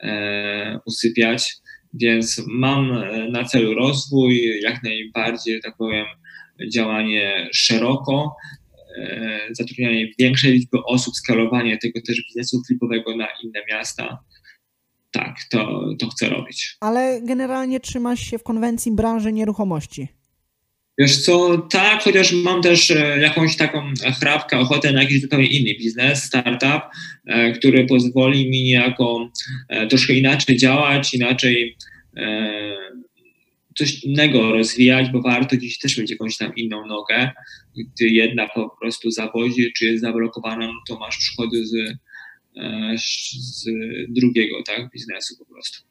e, usypiać. Więc mam na celu rozwój, jak najbardziej, tak powiem, działanie szeroko, e, zatrudnianie większej liczby osób, skalowanie tego też biznesu flipowego na inne miasta. Tak, to, to chcę robić. Ale generalnie trzymasz się w konwencji branży nieruchomości. Wiesz co, tak, chociaż mam też e, jakąś taką chrapkę, ochotę na jakiś zupełnie inny biznes, startup, e, który pozwoli mi niejako e, troszkę inaczej działać, inaczej coś innego rozwijać, bo warto dziś też mieć jakąś tam inną nogę. Gdy jedna po prostu zawodzi, czy jest zablokowana, no to masz przychody z, z drugiego tak, biznesu po prostu.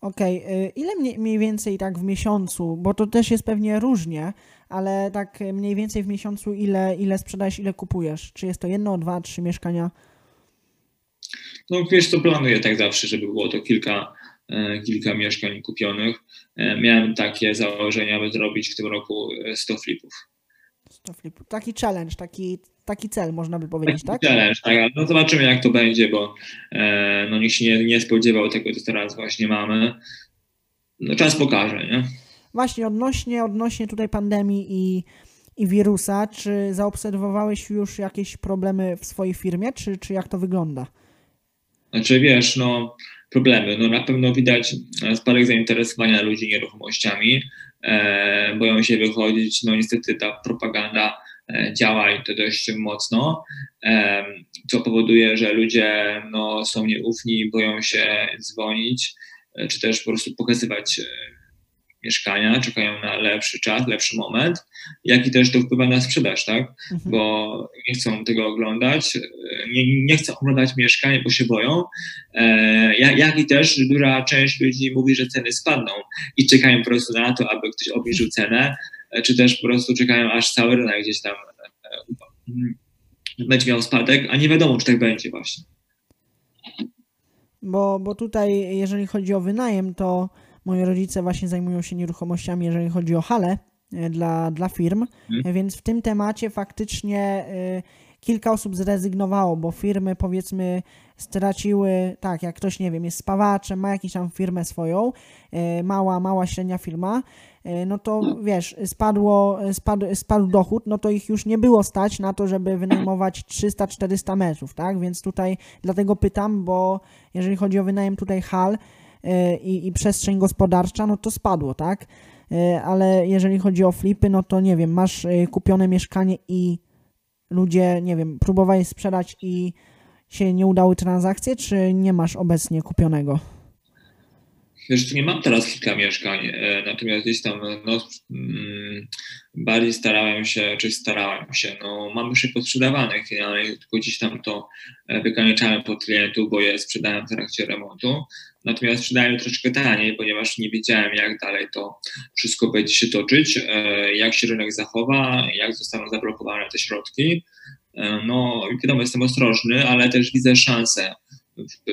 Okej, okay. ile mniej więcej tak w miesiącu, bo to też jest pewnie różnie, ale tak mniej więcej w miesiącu ile, ile sprzedajesz, ile kupujesz? Czy jest to jedno, dwa, trzy mieszkania? No wiesz co, planuję tak zawsze, żeby było to kilka, e, kilka mieszkań kupionych. E, miałem takie założenia, aby zrobić w tym roku 100 flipów. 100 flipów. Taki challenge, taki, taki cel, można by powiedzieć, taki tak? Challenge, tak. No zobaczymy, jak to będzie, bo e, no, nikt się nie, nie spodziewał tego, co teraz właśnie mamy. No czas pokaże, nie? Właśnie, odnośnie, odnośnie tutaj pandemii i, i wirusa, czy zaobserwowałeś już jakieś problemy w swojej firmie, czy, czy jak to wygląda? Znaczy, wiesz, no problemy. No na pewno widać spadek zainteresowania ludzi nieruchomościami, e, boją się wychodzić. No niestety ta propaganda E, działa i to dość mocno, co powoduje, że ludzie no, są nieufni, boją się dzwonić, e, czy też po prostu pokazywać e, mieszkania, czekają na lepszy czas, lepszy moment, jak i też to wpływa na sprzedaż, tak? Mhm. Bo nie chcą tego oglądać, nie, nie chcą oglądać mieszkań, bo się boją, jak i też duża część ludzi mówi, że ceny spadną i czekają po prostu na to, aby ktoś obniżył cenę, czy też po prostu czekają, aż cały rynek gdzieś tam e, e, będzie miał spadek, a nie wiadomo, czy tak będzie właśnie. Bo, bo tutaj, jeżeli chodzi o wynajem, to moi rodzice właśnie zajmują się nieruchomościami, jeżeli chodzi o hale e, dla, dla firm, hmm. więc w tym temacie faktycznie kilka osób zrezygnowało, bo firmy powiedzmy straciły, tak, jak ktoś, nie wiem, jest spawaczem, ma jakąś tam firmę swoją, mała, mała, średnia firma, E, no to wiesz, spadło, spadł, spadł dochód, no to ich już nie było stać na to, żeby wynajmować 300-400 metrów, tak? Więc tutaj dlatego pytam, bo jeżeli chodzi o wynajem tutaj hal e, i, i przestrzeń gospodarcza, no to spadło, tak? E, ale jeżeli chodzi o flipy, no to nie wiem, masz kupione mieszkanie i ludzie, nie wiem, próbowali sprzedać i się nie udały transakcje, czy nie masz obecnie kupionego? Wiesz, nie mam teraz kilka mieszkań, e, natomiast gdzieś tam no, mm, bardziej starałem się, czy starałem się, no mam już je podsprzedawanych finalnie, tylko gdzieś tam to e, wykanieczałem pod klientów, bo je sprzedałem w trakcie remontu. Natomiast sprzedałem troszeczkę taniej, ponieważ nie wiedziałem, jak dalej to wszystko będzie się toczyć, e, jak się rynek zachowa, jak zostaną zablokowane te środki. No, wiadomo, jestem ostrożny, ale też widzę szansę w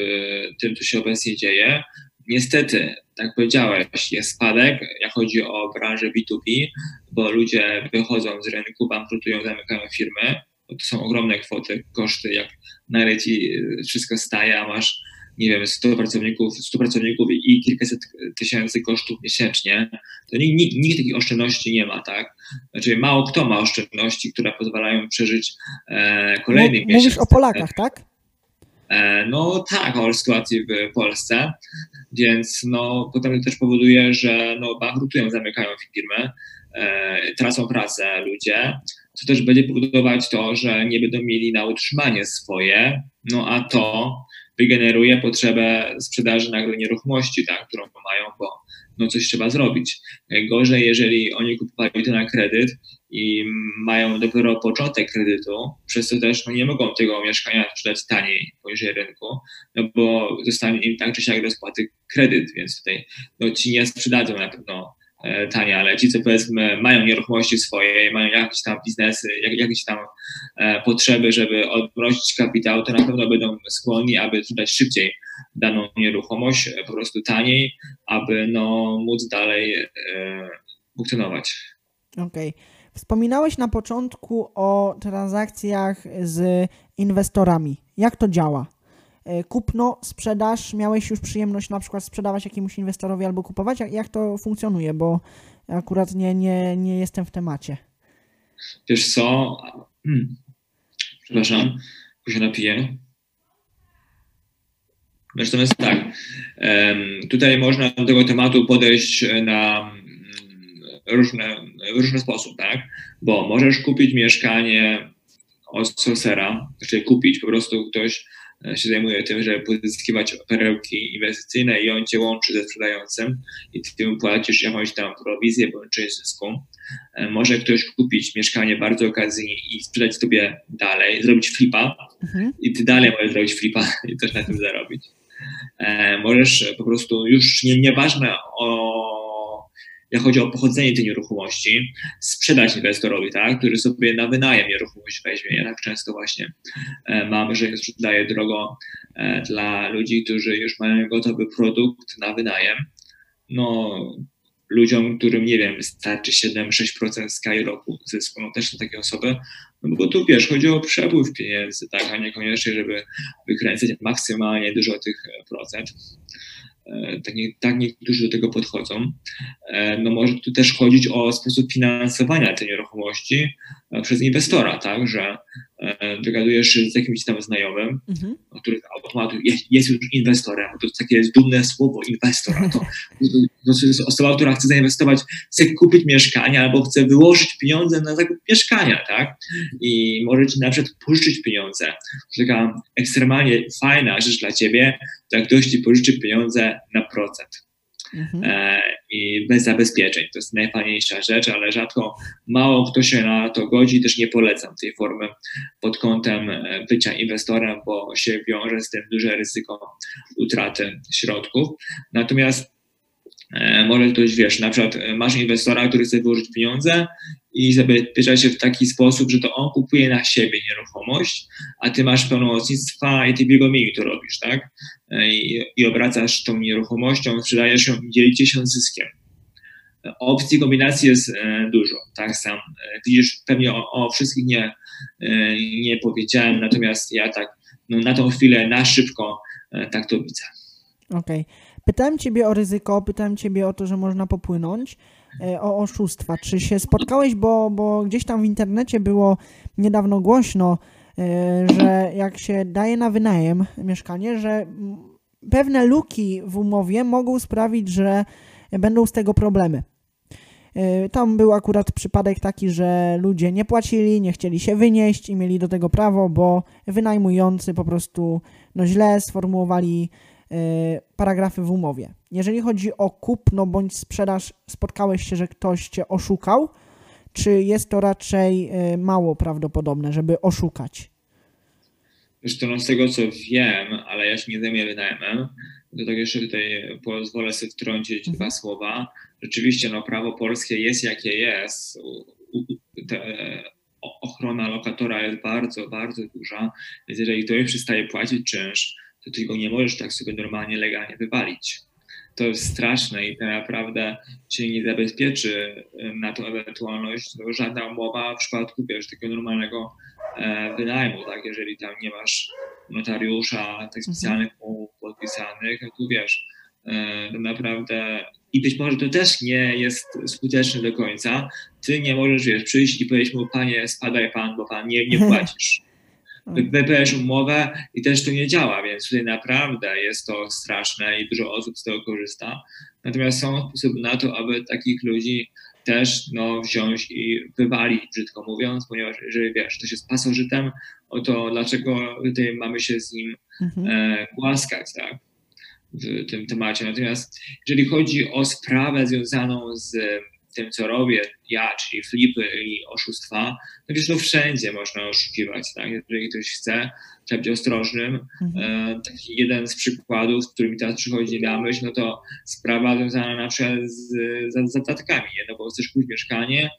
tym, co się obecnie dzieje. Niestety, tak powiedziałeś, jest spadek, jak chodzi o branżę B2B, bo ludzie wychodzą z rynku, bankrutują, zamykają firmy. To są ogromne kwoty, koszty, jak nagle ci wszystko staje, a masz, nie wiem, 100 pracowników, 100 pracowników i kilkaset tysięcy kosztów miesięcznie, to nikt, nikt, nikt takich oszczędności nie ma, tak? Znaczy mało kto ma oszczędności, które pozwalają przeżyć e, kolejny miesiąc. Mówisz o Polakach, tak? E, no tak, o sytuacji w Polsce, więc no, potem też powoduje, że no, bankrutują, zamykają firmy, e, tracą pracę ludzie, co też będzie powodować to, że nie będą mieli na utrzymanie swoje, no a to wygeneruje potrzebę sprzedaży nagle nieruchomości, tak, którą mają, bo no coś trzeba zrobić. Gorzej, jeżeli oni kupowali to na kredyt i mają dopiero początek kredytu, przez co też no, nie mogą tego mieszkania sprzedać taniej poniżej rynku, no bo zostanie im tak czy siak rozpłaty kredyt, więc tutaj no, ci nie sprzedadzą na pewno e, ale ci, co powiedzmy mają nieruchomości swoje, mają jakieś tam biznesy, jak, jakieś tam e, potrzeby, żeby odmrozić kapitał, to na pewno będą skłonni, aby sprzedać szybciej daną nieruchomość, e, po prostu taniej, aby no, móc dalej e, funkcjonować. Okej. Okay. Wspominałeś na początku o transakcjach z inwestorami. Jak to działa? E, kupno, sprzedaż, miałeś już przyjemność na przykład sprzedawać jakiemuś inwestorowi albo kupować? Jak to funkcjonuje? Bo akurat nie, nie, nie jestem w temacie. Wiesz co? Hmm. Przepraszam, się napiję. Natomiast tak, tutaj można do tego tematu podejść na różne, w różny sposób, tak? Bo możesz kupić mieszkanie od sorcera, czyli kupić, po prostu ktoś e, się zajmuje tym, żeby pozyskiwać perełki inwestycyjne i on cię łączy ze sprzedającym i ty mu płacisz jakąś tam prowizję bądź część zysku. E, może ktoś kupić mieszkanie bardzo okazyjnie i sprzedać sobie dalej, zrobić flipa mhm. i ty dalej możesz zrobić flipa [LAUGHS] i też na tym zarobić. E, możesz po prostu już nie, nieważne o chodzi o pochodzenie tej nieruchomości, sprzedać inwestorowi, tak, który sobie na wynajem nieruchomość weźmie. Ja tak często właśnie e, mam, że sprzedaję drogo e, dla ludzi, którzy już mają gotowy produkt na wynajem. No, ludziom, którym, nie wiem, starczy 7-6% skali roku zysku, no też są takie osoby, no bo tu wiesz, chodzi o przepływ pieniędzy, tak, a niekoniecznie, żeby wykręcać maksymalnie dużo tych procent. E, tak, nie, tak niektórzy do tego podchodzą. E, no może tu też chodzić o sposób finansowania tej nieruchomości przez inwestora, tak, że dogadujesz się z jakimś tam znajomym, mhm. który automatu jest, jest, już inwestorem, to jest takie dumne słowo inwestor, to, to jest osoba, która chce zainwestować, chce kupić mieszkanie albo chce wyłożyć pieniądze na zakup mieszkania, tak, i może ci na przykład pożyczyć pieniądze. To taka ekstremalnie fajna rzecz dla ciebie, to jak ktoś ci pożyczy pieniądze na procent. Mhm. E, I bez zabezpieczeń. To jest najfajniejsza rzecz, ale rzadko mało kto się na to godzi. Też nie polecam tej formy pod kątem e, bycia inwestorem, bo się wiąże z tym duże ryzyko utraty środków. Natomiast może ktoś, wiesz, na przykład masz inwestora, który chce wyłożyć pieniądze i zabezpiecza się w taki sposób, że to on kupuje na siebie nieruchomość, a ty masz pełnomocnictwa i ty w jego imieniu to robisz, tak? I, i obracasz tą nieruchomością, sprzedajesz ją i dzielicie się zyskiem. Opcji kombinacji jest e, dużo, tak sam. E, widzisz, pewnie o, o wszystkich nie, e, nie powiedziałem, natomiast ja tak no, na tą chwilę, na szybko tak to widzę. Okej. Okay. Pytałem Ciebie o ryzyko, pytałem Ciebie o to, że można popłynąć. E, o oszustwa. Czy się spotkałeś, bo, bo gdzieś tam w internecie było niedawno głośno, e, że jak się daje na wynajem mieszkanie, że pewne luki w umowie mogą sprawić, że będą z tego problemy. E, tam był akurat przypadek taki, że ludzie nie płacili, nie chcieli się wynieść i mieli do tego prawo, bo wynajmujący po prostu no, źle sformułowali paragrafy w umowie. Jeżeli chodzi o kupno bądź sprzedaż, spotkałeś się, że ktoś cię oszukał, czy jest to raczej y, mało prawdopodobne, żeby oszukać? Zresztą no z tego co wiem, ale ja się nie zajmuję wynajmem, to tak jeszcze tutaj pozwolę sobie wtrącić mhm. dwa słowa. Rzeczywiście no, prawo polskie jest jakie jest. Te, ochrona lokatora jest bardzo, bardzo duża, więc jeżeli ktoś przestaje płacić czynsz, to ty go nie możesz tak sobie normalnie, legalnie wywalić to jest straszne i to naprawdę cię nie zabezpieczy na tą ewentualność. No, żadna umowa w przypadku wiesz, takiego normalnego e, wynajmu, tak? Jeżeli tam nie masz notariusza, tak mhm. specjalnych umów podpisanych, no tu wiesz, e, to naprawdę i być może to też nie jest skuteczne do końca. Ty nie możesz wiesz, przyjść i powiedzieć mu, panie, spadaj pan, bo pan nie, nie płacisz wypełniasz umowę i też to nie działa, więc tutaj naprawdę jest to straszne i dużo osób z tego korzysta. Natomiast są sposoby na to, aby takich ludzi też no, wziąć i wywalić, brzydko mówiąc, ponieważ jeżeli wiesz, ktoś jest pasożytem, o to dlaczego tutaj mamy się z nim mhm. e, głaskać, tak? w tym temacie. Natomiast jeżeli chodzi o sprawę związaną z tym, co robię ja, czyli flipy i oszustwa, no wiesz, no wszędzie można oszukiwać, tak? Jeżeli ktoś chce, trzeba być ostrożnym. Mhm. E, taki jeden z przykładów, z którymi teraz przychodzi na myśl, no to sprawa związana na przykład z, z zadatkami, nie? no bo chcesz kupić mieszkanie,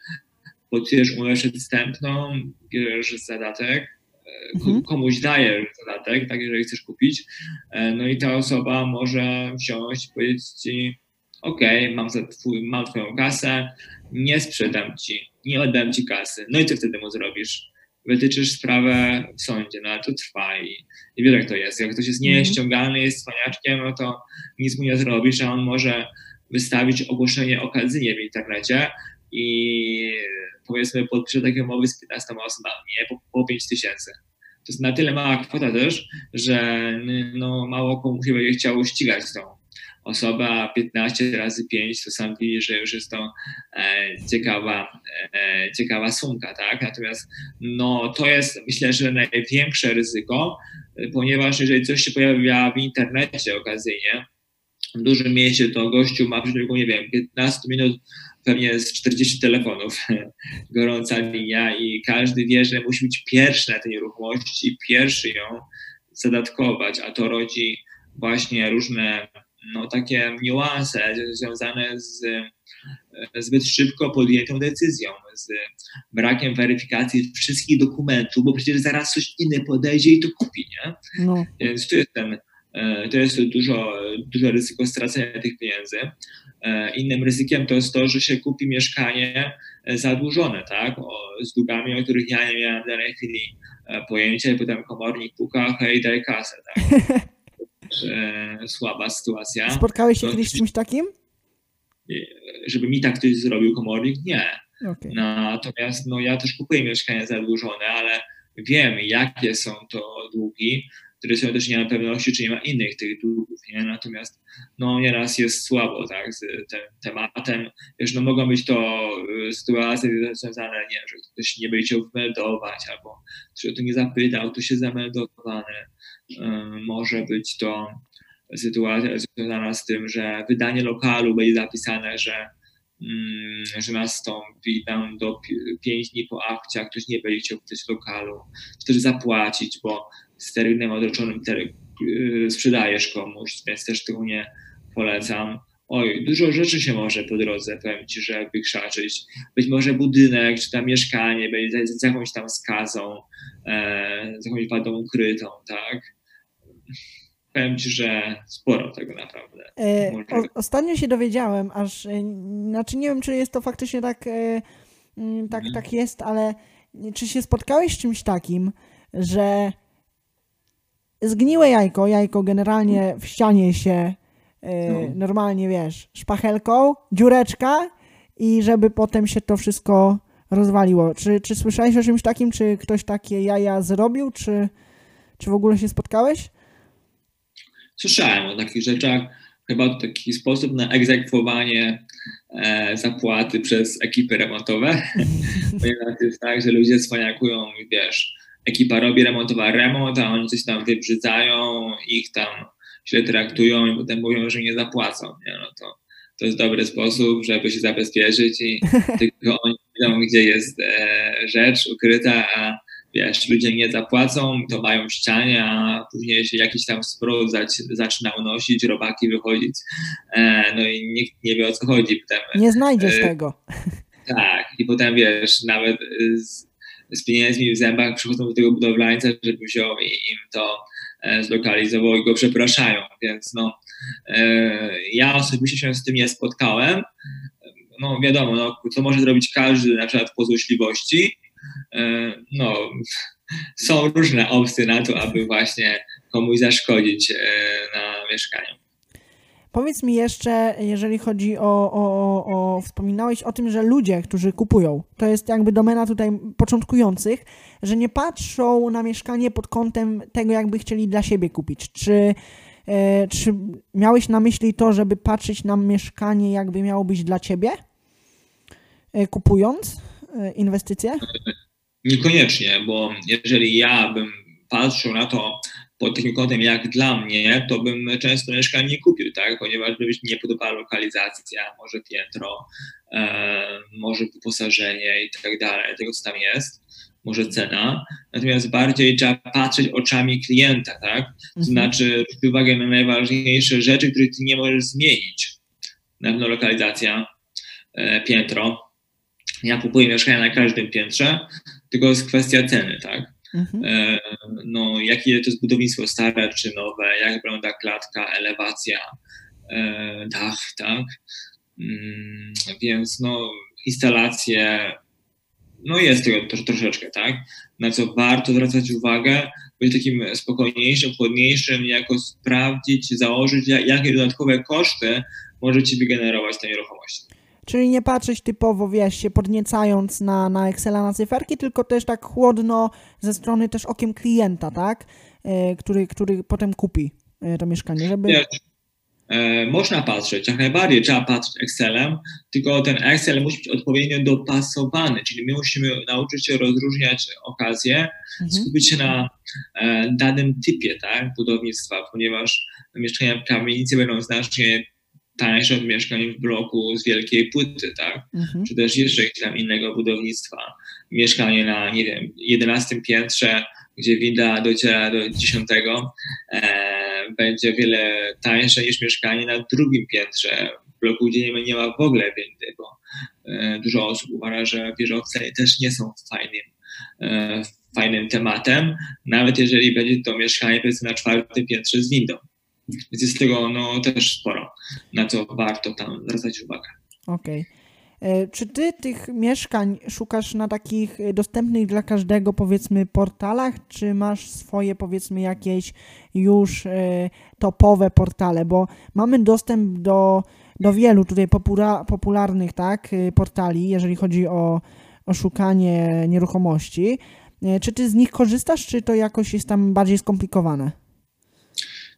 podpisujesz umowę przedstępną, bierzesz zadatek, e, mhm. komuś dajesz zadatek, tak, jeżeli chcesz kupić, e, no i ta osoba może wziąć i powiedzieć ci, ok, mam, twój, mam twoją kasę, nie sprzedam ci, nie oddam ci kasy. No i co wtedy mu zrobisz? Wytyczysz sprawę w sądzie, no ale to trwa i, i wiesz jak to jest. Jak ktoś jest mhm. nieściągalny, jest cwaniaczkiem, no to nic mu nie zrobisz, a on może wystawić ogłoszenie okazyjnie w internecie i powiedzmy podpisze takie umowy z 15 osobami, nie? Po, po 5 tysięcy. To jest na tyle mała kwota też, że no, mało komu się będzie chciało ścigać tą osoba 15 razy 5 to sam widzisz, że już jest to e, ciekawa, e, ciekawa sumka, tak? Natomiast no, to jest myślę, że największe ryzyko, ponieważ jeżeli coś się pojawia w internecie okazyjnie, w dużym mieście to gościu ma w przeciągu, nie wiem, 15 minut pewnie z 40 telefonów [LAUGHS] gorąca linia i każdy wie, że musi być pierwszy na tej nieruchomości, pierwszy ją zadatkować, a to rodzi właśnie różne no, takie niuanse związane z zbyt szybko podjętą decyzją, z brakiem weryfikacji wszystkich dokumentów, bo przecież zaraz coś inne podejdzie i to kupi, nie? No. Więc tu jest ten, e, to jest dużo, duże ryzyko stracenia tych pieniędzy. E, innym ryzykiem to jest to, że się kupi mieszkanie zadłużone, tak? O, z długami, o których ja nie miałem w danej chwili e, pojęcia i potem komornik puka, hej, daj kasę, tak? [LAUGHS] e, słaba sytuacja. Spotkałeś się to, kiedyś z czymś takim? Żeby mi tak ktoś zrobił komornik? Nie. Okay. Natomiast no, ja też kupuję mieszkania zadłużone, ale wiem, jakie są to długi, które są też nie ma pewności, czy nie ma innych tych długów, nie? Natomiast no nieraz jest słabo, tak, z tym tematem. Wiesz, no mogą być to y, sytuacje związane, nie że ktoś nie będzie chciał wmeldować, albo ktoś o to nie zapytał, to się zameldowany. Y, może być to sytuacja związana z tym, że wydanie lokalu będzie zapisane, że mm, że nastąpi tam do 5 dni po akcie, a ktoś nie będzie chciał wydać lokalu, czy też zapłacić, bo z terminem odroczonym y, sprzedajesz komuś, więc też tego nie polecam. Oj, dużo rzeczy się może po drodze, powiem Ci, że wykrzaczyć. Być może budynek, czy tam mieszkanie będzie z jakąś tam skazą, e, z jakąś wadą ukrytą, tak? Powiem Ci, że sporo tego naprawdę. E, o, ostatnio się dowiedziałem, aż, e, znaczy nie wiem, czy jest to faktycznie tak, e, mm, tak, mhm. tak jest, ale czy się spotkałeś z czymś takim, że zgniłe jajko, jajko generalnie w ścianie się no. normalnie, wiesz, szpachelką, dziureczka i żeby potem się to wszystko rozwaliło. Czy, czy słyszałeś o czymś takim, czy ktoś takie jaja zrobił, czy, czy w ogóle się spotkałeś? Słyszałem o takich rzeczach. Chyba to taki sposób na egzekwowanie e, zapłaty przez ekipy remontowe. [LAUGHS] Ponieważ jest tak, że ludzie cwaniakują, wiesz, ekipa robi remontowa remont, a oni coś tam wybrzydzają, ich tam źle traktują i potem mówią, że nie zapłacą. Nie? No to, to jest dobry sposób, żeby się zabezpieczyć i [LAUGHS] tylko oni wiedzą, gdzie jest e, rzecz ukryta, a wiesz, ludzie nie zapłacą, to mają ścianie, a później się jakiś tam sprut zaczyna unosić, robaki wychodzić, e, no i nikt nie wie o co chodzi. Potem, nie znajdziesz e, tego. [LAUGHS] Tak, i potem wiesz, nawet z, z pieniędzmi w zębach przychodzą do tego budowlańca, żeby wziął i im to e, zlokalizował i go przepraszają. Więc no, e, ja osobiście się z tym nie spotkałem. No wiadomo, no, co może zrobić każdy, na przykład po złośliwości. E, no, [LAUGHS] są różne opcje na to, aby właśnie komuś zaszkodzić na mieszkaniu. Powiedz mi jeszcze, jeżeli chodzi o, o, o, o, Wspominałeś o tym, że ludzie, którzy kupują, to jest jakby domena tutaj początkujących, że nie patrzą na mieszkanie pod kątem tego, jakby chcieli dla siebie kupić. Czy, e, czy miałeś na myśli to, żeby patrzeć na mieszkanie, jakby miało być dla ciebie, e, kupując e, inwestycje? [LAUGHS] Niekoniecznie, bo jeżeli ja bym patrzył na to pod takim kątem jak dla mnie, to bym często mieszkań nie kupił, tak? Ponieważ by mi nie podobała lokalizacja, może piętro, e, może wyposażenie i tak dalej, tego co tam jest, może cena. Natomiast bardziej trzeba patrzeć oczami klienta, tak? To mhm. znaczy zwrócić uwagę na najważniejsze rzeczy, które ty nie możesz zmienić. Na pewno lokalizacja, e, piętro. Ja kupuję mieszkania na każdym piętrze, tylko jest kwestia ceny, tak? Mhm. E, no, jakie to jest budownictwo stare czy nowe, jak wygląda klatka, elewacja, e, dach, tak? Mm, więc no, instalacje, no jest tego to, troszeczkę, tak? Na co warto zwracać uwagę, być takim spokojniejszym, chłodniejszym, jako sprawdzić, założyć, jakie dodatkowe koszty może Ci wygenerować ta nieruchomość. Czyli nie patrzeć typowo, wiesz, się podniecając na, na Excela, na cyferki, tylko też tak chłodno ze strony też okiem klienta, tak? E, który, który potem kupi e, to mieszkanie, żeby... E, można patrzeć, jak najbardziej trzeba patrzeć Excelem, tylko ten Excel musi być odpowiednio dopasowany, czyli my musimy nauczyć się rozróżniać okazje, mhm. skupić się na danym typie tak, budownictwa, ponieważ mieszkania w kamienicy będą znacznie tańsze od mieszkań w bloku z wielkiej płyty, tak? Mhm. Czy też jeszcze tam innego budownictwa. Mieszkanie na, nie wiem, 11 piętrze, gdzie winda dociera do 10, e, będzie wiele tańsze niż mieszkanie na drugim piętrze, w bloku, gdzie nie, nie ma w ogóle windy, bo e, dużo osób uważa, że wieżowce też nie są fajnym, e, fajnym tematem, nawet jeżeli będzie to mieszkanie powiedzmy na czwartym piętrze z windą. Więc jest tego no, też sporo, na co warto tam zwracać uwagę. Okej. Okay. E, czy ty tych mieszkań szukasz na takich dostępnych dla każdego, powiedzmy, portalach, czy masz swoje, powiedzmy, jakieś już e, topowe portale? Bo mamy dostęp do, do wielu tutaj popula popularnych tak, e, portali, jeżeli chodzi o, o szukanie nieruchomości. Czy ty z nich korzystasz, czy to jakoś jest tam bardziej skomplikowane?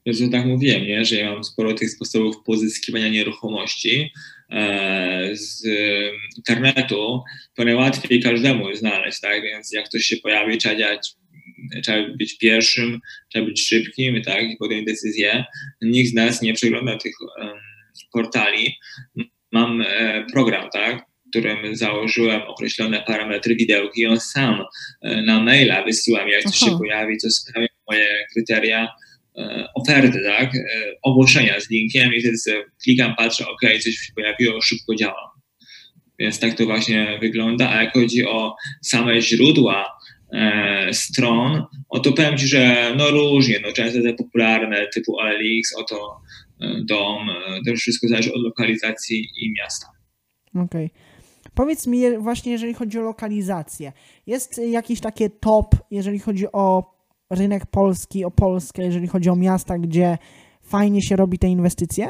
Że tak mówiłem, nie? że ja mam sporo tych sposobów pozyskiwania nieruchomości e, z internetu, to najłatwiej każdemu znaleźć, tak? Więc jak ktoś się pojawi, trzeba działać, trzeba być pierwszym, trzeba być szybkim, tak? I podjąć decyzję. Nikt z nas nie przegląda tych um, portali. Mam e, program, tak? którym założyłem określone parametry widełki i on sam e, na maila wysyła mi, jak coś się pojawi, co sprawia moje kryteria E, oferty, tak, e, ogłoszenia z linkiem i wtedy sobie klikam, patrzę, ok, coś się pojawiło, szybko działam. Więc tak to właśnie wygląda. A jak chodzi o same źródła e, stron, o to powiem Ci, że no różnie, no często te popularne typu OLX, oto e, dom, to już wszystko zależy od lokalizacji i miasta. Okej. Okay. Powiedz mi właśnie, jeżeli chodzi o lokalizację, jest jakieś takie top, jeżeli chodzi o rynek polski, o Polskę, jeżeli chodzi o miasta, gdzie fajnie się robi te inwestycje?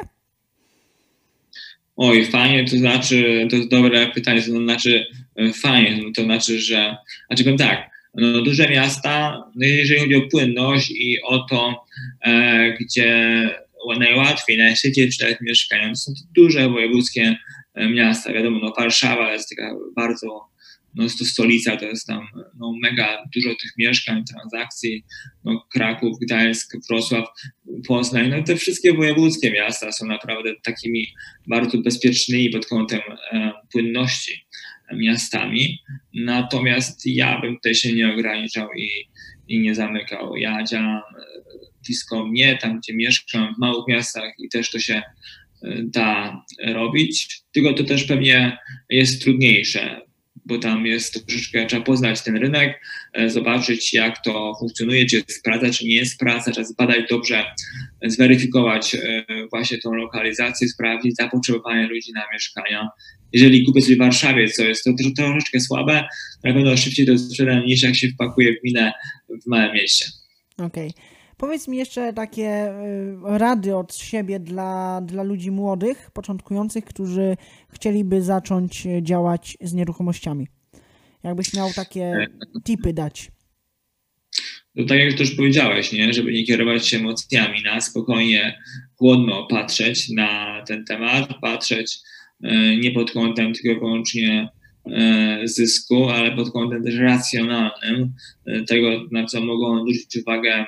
Oj, fajnie, to znaczy, to jest dobre pytanie, to znaczy e, fajnie, no to znaczy, że, znaczy powiem tak, no, duże miasta, no jeżeli chodzi o płynność i o to, e, gdzie najłatwiej, najszybciej przydać mieszkają, to są to duże wojewódzkie e, miasta, wiadomo, no Warszawa jest taka bardzo no jest to stolica, to jest tam no, mega dużo tych mieszkań, transakcji, no, Kraków, Gdańsk, Wrocław, Poznań, no te wszystkie wojewódzkie miasta są naprawdę takimi bardzo bezpiecznymi pod kątem e, płynności miastami, natomiast ja bym tutaj się nie ograniczał i, i nie zamykał. Ja działam e, blisko mnie, tam gdzie mieszkam, w małych miastach i też to się e, da robić, tylko to też pewnie jest trudniejsze bo tam jest troszeczkę, trzeba poznać ten rynek, e, zobaczyć jak to funkcjonuje, czy sprawdza, czy nie jest praca, trzeba zbadać dobrze, zweryfikować e, właśnie tą lokalizację, sprawdzić zapotrzebowanie ludzi na mieszkania. Jeżeli kupię sobie w Warszawie, co jest to troszeczkę słabe, na pewno szybciej to sprzedam niż jak się wpakuje w minę w małym mieście. Okej. Okay. Powiedz mi jeszcze takie y, rady od siebie dla, dla ludzi młodych, początkujących, którzy chcieliby zacząć działać z nieruchomościami. Jakbyś miał takie tipy dać. To tak jak też powiedziałeś, nie? żeby nie kierować się emocjami, na spokojnie, chłodno patrzeć na ten temat, patrzeć y, nie pod kątem tylko wyłącznie y, zysku, ale pod kątem też racjonalnym, tego, na co mogą zwrócić uwagę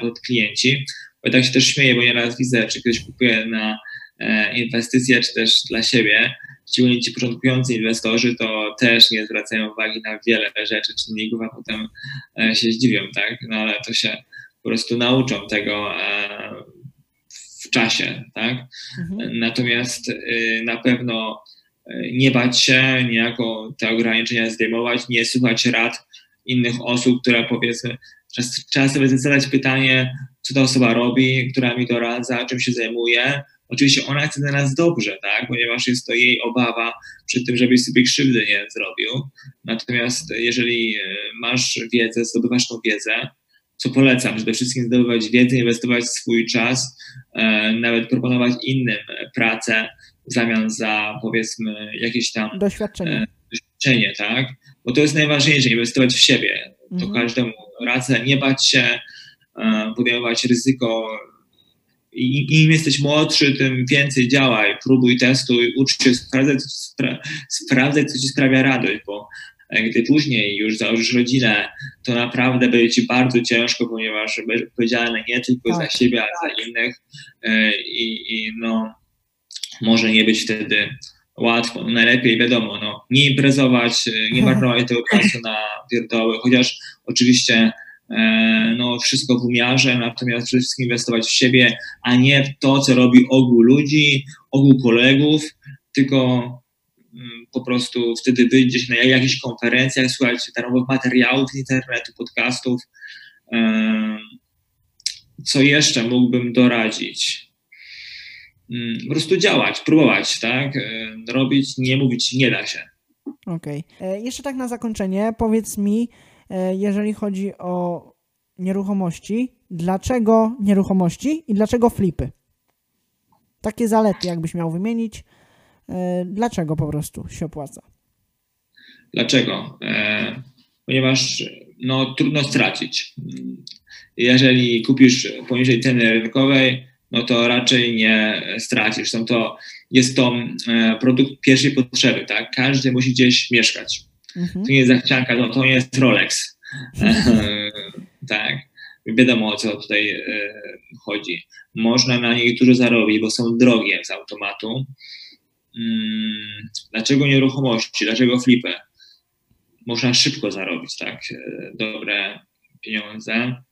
pod klienci. Bo tak się też śmieję, bo nieraz widzę, czy ktoś kupuje na inwestycje, czy też dla siebie, szczególnie ci początkujący inwestorzy, to też nie zwracają uwagi na wiele rzeczy, czynników, a potem się zdziwią, tak? No ale to się po prostu nauczą tego w czasie, tak? Mhm. Natomiast y, na pewno y, nie bać się, niejako te ograniczenia zdejmować, nie słuchać rad innych osób, które powiedzmy, trzeba sobie zadać pytanie, co ta osoba robi, która mi doradza, czym się zajmuje. Oczywiście ona chce dla nas dobrze, tak? ponieważ jest to jej obawa przed tym, żebyś sobie krzywdy nie zrobił. Natomiast jeżeli y, masz wiedzę, zdobywasz tą wiedzę, co polecam, przede wszystkim zdobywać wiedzę, inwestować swój czas, e, nawet proponować innym pracę w zamian za powiedzmy jakieś tam doświadczenie, e, doświadczenie tak? Bo to jest najważniejsze, inwestować w siebie. To mhm. każdemu radzę, nie bać się, e, podejmować ryzyko. I, Im jesteś młodszy, tym więcej działaj, próbuj, testuj, ucz się, sprawdzaj, co, spra sprawdzaj, co ci sprawia radość, bo gdy później już założysz rodzinę, to naprawdę będzie ci bardzo ciężko, ponieważ będziesz odpowiedzialny nie tylko tak. za siebie, ale za innych e, i, i no, może nie być wtedy łatwo. No, najlepiej wiadomo, no, nie imprezować, e, nie marnować tego czasu na pierdoły, chociaż oczywiście e, no, wszystko w umiarze, natomiast przede wszystkim inwestować w siebie, a nie w to, co robi ogół ludzi, ogół kolegów, tylko Mm, po prostu wtedy wyjdzie na jakichś konferencjach, słuchać darmowych materiałów z internetu, podcastów. Co jeszcze mógłbym doradzić? Mm, po prostu działać, próbować, tak? Robić, nie mówić, nie da się. Okej. Okay. E, jeszcze tak na zakończenie, powiedz mi, e, jeżeli chodzi o nieruchomości, dlaczego nieruchomości i dlaczego flipy? Takie zalety, jakbyś miał wymienić. E, dlaczego po prostu się opłaca? Dlaczego? Ponieważ no, trudno stracić. Jeżeli kupisz poniżej ceny rynkowej, no to raczej nie stracisz. Są to, jest to e, produkt pierwszej potrzeby, tak? Każdy musi gdzieś mieszkać. Mhm. To nie jest zachcianka, no, to jest Rolex. [LAUGHS] tak. Wiadomo o co tutaj chodzi. Można na nich dużo zarobić, bo są drogie z automatu. Mm, dlaczego nieruchomości, dlaczego flipy? Można szybko zarobić tak e, dobre pieniądze.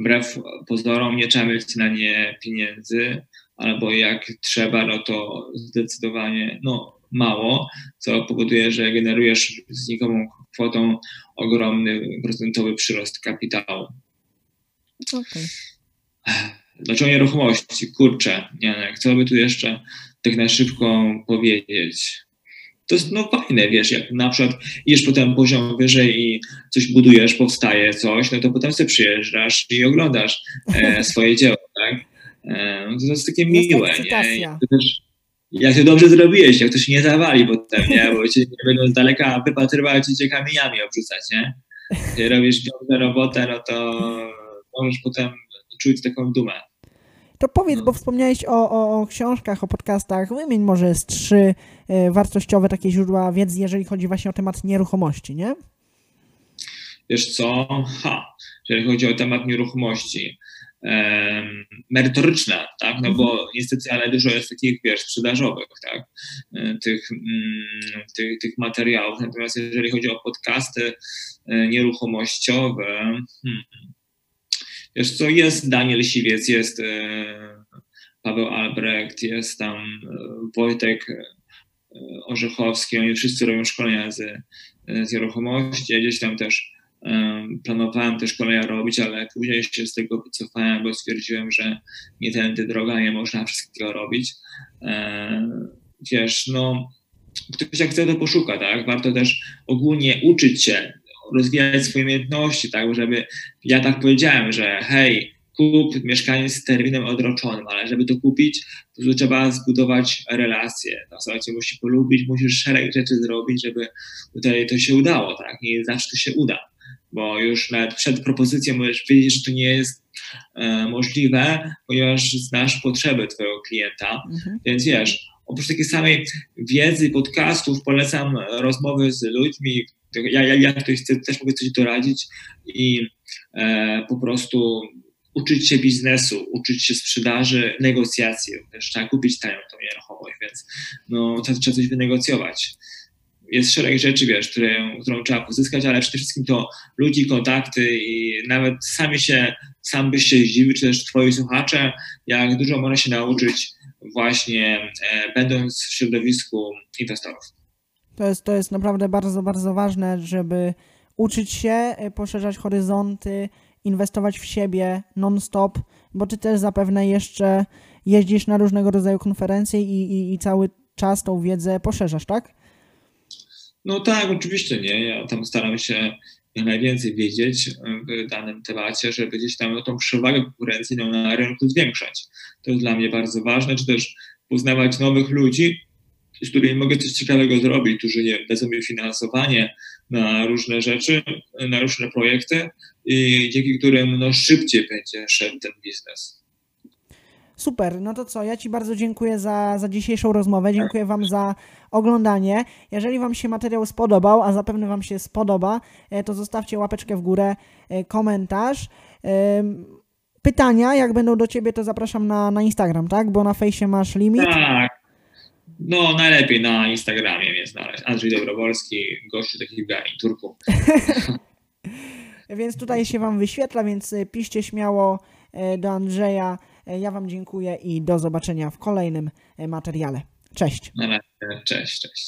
Wbrew pozorom nie trzeba mieć na nie pieniędzy, albo jak trzeba, no to zdecydowanie no, mało, co powoduje, że generujesz znikomą kwotą ogromny procentowy przyrost kapitału. Okay. Dlaczego nieruchomości? Kurczę, Janek, co by tu jeszcze tak na szybko powiedzieć. To jest no fajne, wiesz, jak na przykład idziesz potem poziom wyżej i coś budujesz, powstaje coś, no to potem sobie przyjeżdżasz i oglądasz e, swoje dzieło, tak? E, to jest takie miłe, nie? Jak to, też, jak to dobrze zrobiłeś, jak to się nie zawali potem, nie? Bo [LAUGHS] cię nie będą z daleka wypatrywać i cię kamieniami obrzucać, nie? Jak robisz dobrą robotę, no to możesz potem czuć taką dumę. To powiedz, no. bo wspomniałeś o, o, o, książkach, o podcastach. Wymień może z trzy y, wartościowe takie źródła wiedzy, jeżeli chodzi właśnie o temat nieruchomości, nie? Wiesz co? Ha, jeżeli chodzi o temat nieruchomości. Merytoryczne, tak? No bo mhm. niestety, ale dużo jest takich, wiesz, sprzedażowych, tak? E, tych, mm, tych, tych materiałów. Natomiast jeżeli chodzi o podcasty e, nieruchomościowe, hmm, Wiesz co, jest Daniel Siwiec, jest e, Paweł Albrecht, jest tam Wojtek Orzechowski, oni wszyscy robią szkolenia z, z nieruchomości. Ja gdzieś tam też planowałem te szkolenia robić, ale później się z tego wycofałem, bo stwierdziłem, że nie tędy droga, nie można wszystkiego robić. Wiesz, no, ktoś jak chce, to poszuka, tak? Warto też ogólnie uczyć się rozwijać swoje umiejętności, tak, żeby, ja tak powiedziałem, że hej, kup mieszkanie z terminem odroczonym, ale żeby to kupić, to trzeba zbudować relacje. Ta osoba cię musi polubić, musisz szereg rzeczy zrobić, żeby tutaj to się udało, tak? Nie zawsze to się uda, bo już nawet przed propozycją możesz wiedzieć, że to nie jest e, możliwe, ponieważ znasz potrzeby twojego klienta, mhm. więc wiesz, oprócz takiej samej wiedzy, podcastów, polecam rozmowy z ludźmi, ja, ja, ja ktoś chce, też mogę coś doradzić i e, po prostu uczyć się biznesu, uczyć się sprzedaży, negocjacji. Też trzeba kupić tanią tą nieruchomość, więc no, trzeba, trzeba coś wynegocjować. Jest szereg rzeczy, wiesz, które, którą trzeba pozyskać, ale przede wszystkim to ludzi, kontakty i nawet sami się, sam byś się zdziwił, czy też twoi słuchacze, jak dużo można się nauczyć właśnie e, będąc w środowisku inwestorów. To jest, to jest naprawdę bardzo, bardzo ważne, żeby uczyć się, e, poszerzać horyzonty, inwestować w siebie non-stop, bo ty też zapewne jeszcze jeździsz na różnego rodzaju konferencje i, i, i cały czas tą wiedzę poszerzasz, tak? No tak, oczywiście nie. Ja tam staram się najwięcej wiedzieć w danym temacie, żeby gdzieś tam tą przewagę konkurencyjną na rynku zwiększać. To jest dla mnie bardzo ważne, czy też poznawać nowych ludzi, z którymi mogę coś ciekawego zrobić, którzy nie dadzą mi finansowanie na różne rzeczy, na różne projekty i dzięki którym no, szybciej będzie szedł ten biznes. Super, no to co, ja Ci bardzo dziękuję za, za dzisiejszą rozmowę, dziękuję Wam za oglądanie. Jeżeli Wam się materiał spodobał, a zapewne Wam się spodoba, e, to zostawcie łapeczkę w górę, e, komentarz. Pytania, jak będą do Ciebie, to zapraszam na, na Instagram, tak? Bo na fejsie masz limit. Tak, no, najlepiej na Instagramie mnie znaleźć. Andrzej Dobrowolski, gościu takich garniturków. [LAUGHS] więc tutaj się Wam wyświetla, więc e, piszcie śmiało do Andrzeja. Ja Wam dziękuję i do zobaczenia w kolejnym materiale. Cześć. Cześć, cześć.